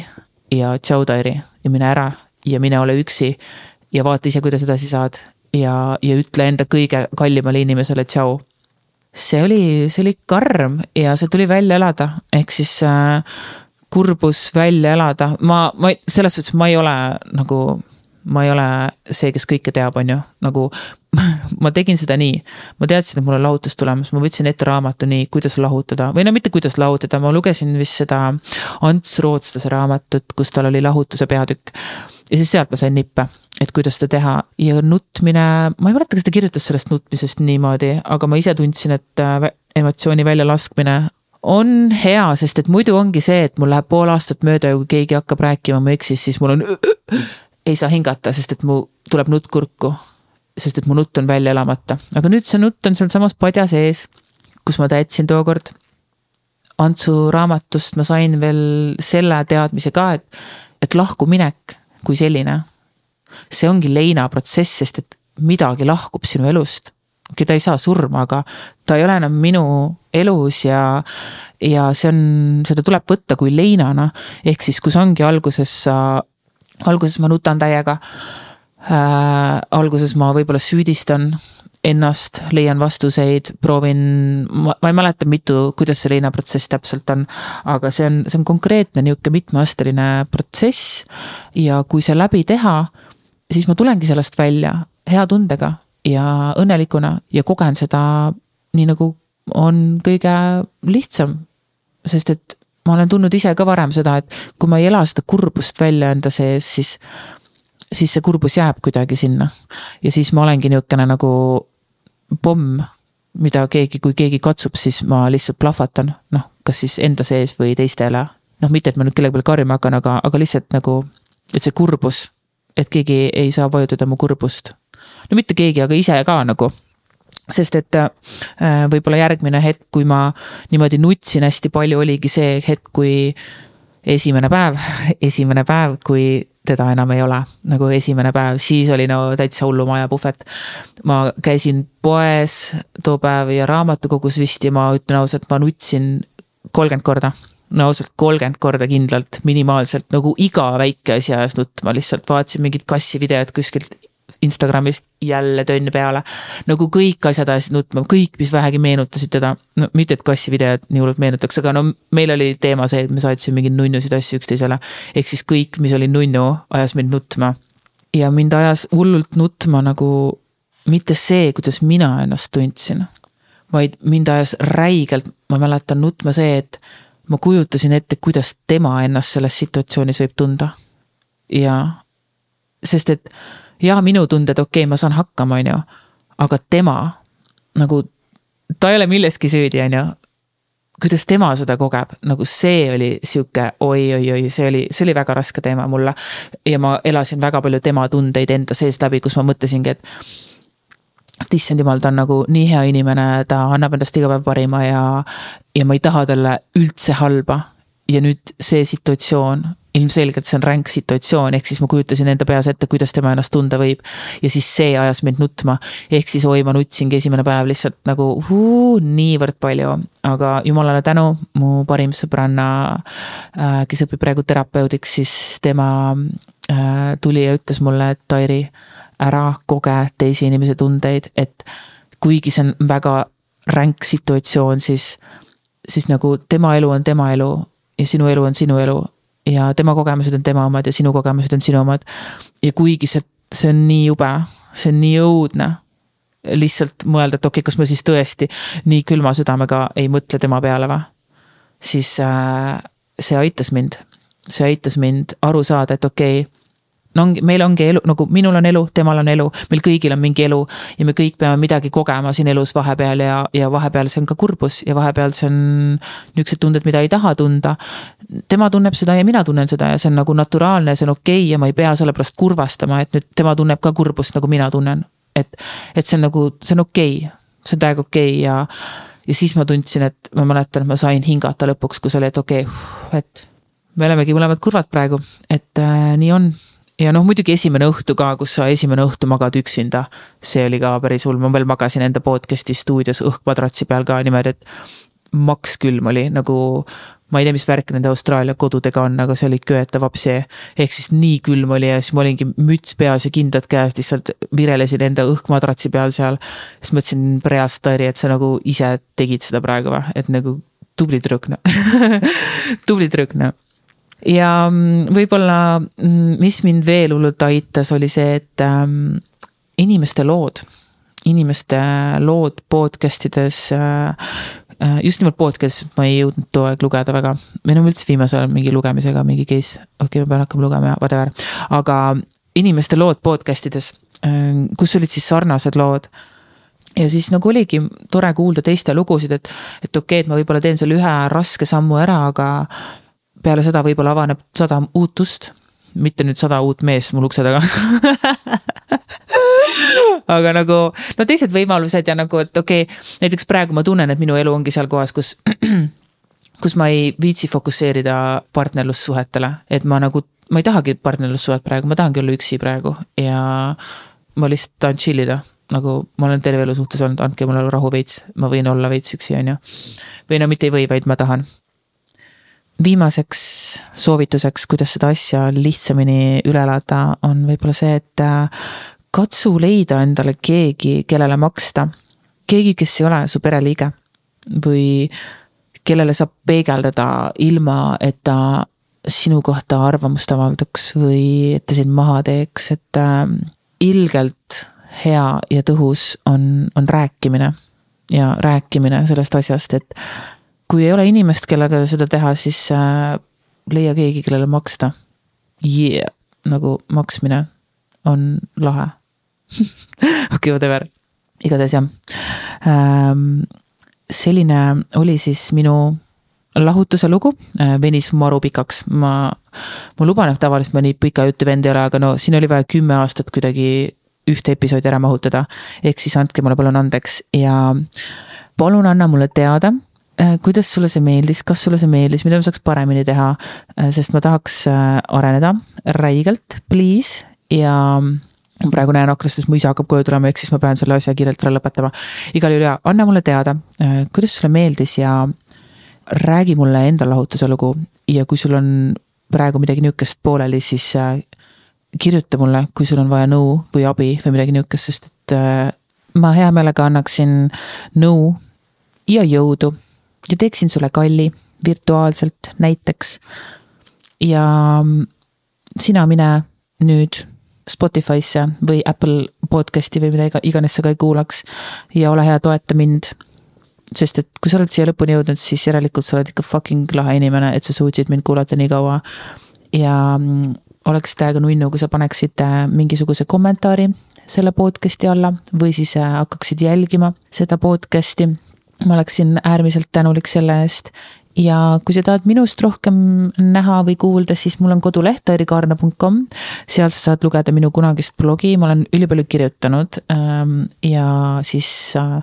ja tšau, Tairi ja mine ära ja mine ole üksi. ja vaata ise, kuidas edasi saad ja, ja ütle enda kõige kallimale inimesele tšau. see oli, see oli karm ja see tuli välja elada, ehk siis äh, kurbus välja elada, ma, ma selles suhtes ma ei ole nagu ma ei ole see, kes kõike teab, on ju, nagu ma tegin seda nii. ma teadsin, et mul on lahutus tulemas, ma võtsin ette raamatu nii, kuidas lahutada. Või no mitte kuidas lahutada, ma lugesin vist seda Ants Rootslase raamatut, kus tal oli lahutuse peatükk. ja siis sealt ma sain nippe, et kuidas seda teha. Ja nutmine, ma ei mäleta, kas ta kirjutas sellest nutmisest niimoodi, aga ma ise tundsin, et äh, emotsiooni väljalaskmine on hea, sest et muidu ongi see, et mul läheb pool aastat mööda ja kui keegi hakkab rääkima mu eksist, siis mul on ei saa hingata, sest et mu tuleb nutt kurku. sest et mu nutt on välja elamata, aga nüüd see nutt on sealsamas padja sees, kus ma ta jätsin tookord. Antsu raamatust ma sain veel selle teadmise ka, et, et lahkuminek kui selline, see ongi leinaprotsess, sest et midagi lahkub sinu elust. okei, ta ei saa surma, aga ta ei ole enam minu elus ja, ja see on, seda tuleb võtta kui leinana. ehk siis, kus ongi alguses sa alguses ma nutan täiega äh,. alguses ma võib-olla süüdistan ennast, leian vastuseid, proovin, ma, ei mäleta, mitu, kuidas see leinaprotsess täpselt on. aga see on, see on konkreetne nihuke mitmeasteline protsess. ja kui see läbi teha, siis ma tulengi sellest välja hea tundega ja õnnelikuna ja kogen seda nii nagu on kõige lihtsam. sest et ma olen tundnud ise ka varem seda, et kui ma ei ela seda kurbust välja enda sees, siis, siis see kurbus jääb kuidagi sinna. ja siis ma olengi niisugune nagu pomm, mida keegi, kui keegi katsub, siis ma lihtsalt plahvatan, noh, kas siis enda sees või teistele. noh, mitte, et ma nüüd kellegi peale karjuma hakkan, aga, aga lihtsalt nagu, et see kurbus, et keegi ei saa vajutada mu kurbust. no mitte keegi, aga ise ka nagu sest et äh, võib-olla järgmine hetk, kui ma niimoodi nutsin hästi palju, oligi see hetk, kui esimene päev, esimene päev, kui teda enam ei ole, nagu esimene päev, siis oli no täitsa hullumaja puhvet. ma käisin poes too päev ja raamatukogus vist ja ma ütlen ausalt, ma nutsin kolmkümmend korda. No ausalt kolmkümmend korda kindlalt, minimaalselt nagu iga väike asi ajas nutma, lihtsalt. Vaatasin mingit kassivideot kuskilt Instagramist jälle tönn peale. nagu kõik asjad ajasid nutma, kõik, mis vähegi meenutasid teda. no mitte, et kassivideod nii hullult meenutaks, aga no meil oli teema see, et me saatsime mingeid nunnusid asju üksteisele. ehk siis kõik, mis oli nunnu, ajas mind nutma. ja mind ajas hullult nutma nagu mitte see, kuidas mina ennast tundsin. vaid mind ajas räigelt, ma mäletan nutma see, et ma kujutasin ette, kuidas tema ennast selles situatsioonis võib tunda. ja sest et ja minu tunded, okei okay,, ma saan hakkama, on ju. aga tema nagu, ta ei ole milleski süüdi, on ju. kuidas tema seda kogeb, nagu see oli sihuke oi-oi-oi, see oli, see oli väga raske teema mulle. ja ma elasin väga palju tema tundeid enda sees läbi, kus ma mõtlesingi, et et issand jumal, ta on nagu nii hea inimene, ta annab endast iga päev parima ja, ja ma ei taha talle üldse halba. ja nüüd see situatsioon ilmselgelt see on ränk situatsioon, ehk siis ma kujutasin enda peas ette, kuidas tema ennast tunda võib. ja siis see ajas mind nutma, ehk siis oi, ma nutsingi esimene päev lihtsalt nagu huu, niivõrd palju. aga jumalale tänu, mu parim sõbranna, äh, kes õpib praegu terapeudiks, siis tema äh, tuli ja ütles mulle, et Tairi, ära koge teise inimese tundeid, et kuigi see on väga ränk situatsioon, siis, siis nagu tema elu on tema elu ja sinu elu on sinu elu. Ja tema kogemused on tema omad ja sinu kogemused on sinu omad. ja kuigi see, see on nii jube, see on nii õudne lihtsalt mõelda, et okei okay,, kas ma siis tõesti nii külma südamega ei mõtle tema peale või. siis äh, see aitas mind, see aitas mind aru saada, et okei okay, no ongi, meil ongi elu, nagu minul on elu, temal on elu, meil kõigil on mingi elu ja me kõik peame midagi kogema siin elus vahepeal ja, ja vahepeal see on ka kurbus ja vahepeal see on niisugused tunded, mida ei taha tunda. tema tunneb seda ja mina tunnen seda ja see on nagu naturaalne, see on okei okay ja ma ei pea selle pärast kurvastama, et nüüd tema tunneb ka kurbust, nagu mina tunnen. et, et see on nagu, see on okei okay., see on täiega okei okay ja, ja siis ma tundsin, et ma mäletan, et ma sain hingata lõpuks, kus oli, et okei okay,, et me olemegi mõlemad kurvad praegu, et äh, nii on ja noh, muidugi esimene õhtu ka, kus sa esimene õhtu magad üksinda. see oli ka päris hull, ma veel magasin enda podcast'i stuudios õhkmadratsi peal ka niimoodi, et maks külm oli nagu. ma ei tea, mis värk nende Austraalia kodudega on, aga see oli köetav apsee. ehk siis nii külm oli ja siis ma olingi müts peas ja kindad käes lihtsalt virelesin enda õhkmadratsi peal seal. siis mõtlesin preastari, et sa nagu ise tegid seda praegu või, et nagu tubli tüdruk noh tubli tüdruk noh ja mm, võib-olla, mm, mis mind veel hullult aitas, oli see, et ähm, inimeste lood, inimeste lood podcast ides äh, äh,. just nimelt podcast, ma ei jõudnud too aeg lugeda väga, või no üldse viimasel ajal mingi lugemisega mingi case, okei okay,, ma pean hakkama lugema whatever, aga inimeste lood podcast ides äh,, kus olid siis sarnased lood. Ja siis nagu oligi tore kuulda teiste lugusid, et, et okei okay,, et ma võib-olla teen selle ühe raske sammu ära, aga peale seda võib-olla avaneb sada uut ust. mitte nüüd sada uut meest mul ukse taga aga nagu no teised võimalused ja nagu, et okei okay,, näiteks praegu ma tunnen, et minu elu ongi seal kohas, kus kus ma ei viitsi fokusseerida partnerlussuhetele, et ma nagu, ma ei tahagi partnerlussuhet praegu, ma tahangi olla üksi praegu ja ma lihtsalt tahan chill ida nagu ma olen terve elu suhtes olnud, andke mulle rahu veits, ma võin olla veits üksi, on ju. või no mitte ei või, vaid ma tahan viimaseks soovituseks, kuidas seda asja lihtsamini üle elada, on võib-olla see, et äh, katsu leida endale keegi, kellele maksta. keegi, kes ei ole su pereliige või kellele saab peegeldada ilma, et ta sinu kohta arvamust avaldaks või et ta sind maha teeks, et äh, ilgelt hea ja tõhus on, on rääkimine ja rääkimine sellest asjast, et kui ei ole inimest, kellega seda teha, siis äh, leia keegi, kellele maksta. Yeah, nagu maksmine on lahe okei okay,, whatever, igatahes jah ähm,. selline oli siis minu lahutuse lugu äh, venis maru pikaks, ma, ma luban, et tavaliselt ma nii pika jutu vend ei ole, aga no siin oli vaja kümme aastat kuidagi ühte episoodi ära mahutada. ehk siis andke mulle palun andeks ja palun anna mulle teada kuidas sulle see meeldis, kas sulle see meeldis, mida ma saaks paremini teha? Äh, sest ma tahaks äh, areneda räigelt, please ja praegu näen aknast, et mu isa hakkab koju tulema, ehk siis ma pean selle asja kiirelt ära lõpetama. igal juhul ja anna mulle teada, kuidas sulle meeldis ja räägi mulle enda lahutuse lugu ja kui sul on praegu midagi nihukest pooleli, siis kirjuta mulle, kui sul on vaja nõu või abi või midagi nihukest, sest et ma hea meelega annaksin nõu ja jõudu ja teeksin sulle kalli virtuaalselt näiteks. ja sina mine nüüd Spotify'sse või Apple podcast'i või mida iganes sa ka ei kuulaks ja ole hea, toeta mind. sest et kui sa oled siia lõpuni jõudnud, siis järelikult sa oled ikka fucking lahe inimene, et sa suutsid mind kuulata nii kaua. ja mm, oleks täiega nunnu, kui sa paneksid mingisuguse kommentaari selle podcast'i alla või siis äh, hakkaksid jälgima seda podcast'i ma oleksin äärmiselt tänulik selle eest ja kui sa tahad minust rohkem näha või kuulda, siis mul on koduleht airikaarna.com. sealt sa saad lugeda minu kunagist blogi, ma olen ülipalju kirjutanud ähm, ja siis äh,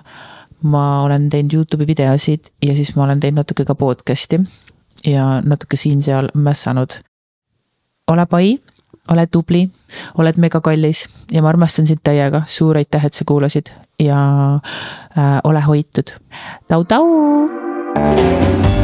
ma olen teinud Youtube'i videosid ja siis ma olen teinud natuke ka podcast'i ja natuke siin-seal mässanud. ole pai, ole tubli, oled megakallis ja ma armastan sind täiega, suur aitäh, et sa kuulasid ja äh, ole hoitud. tau-tau.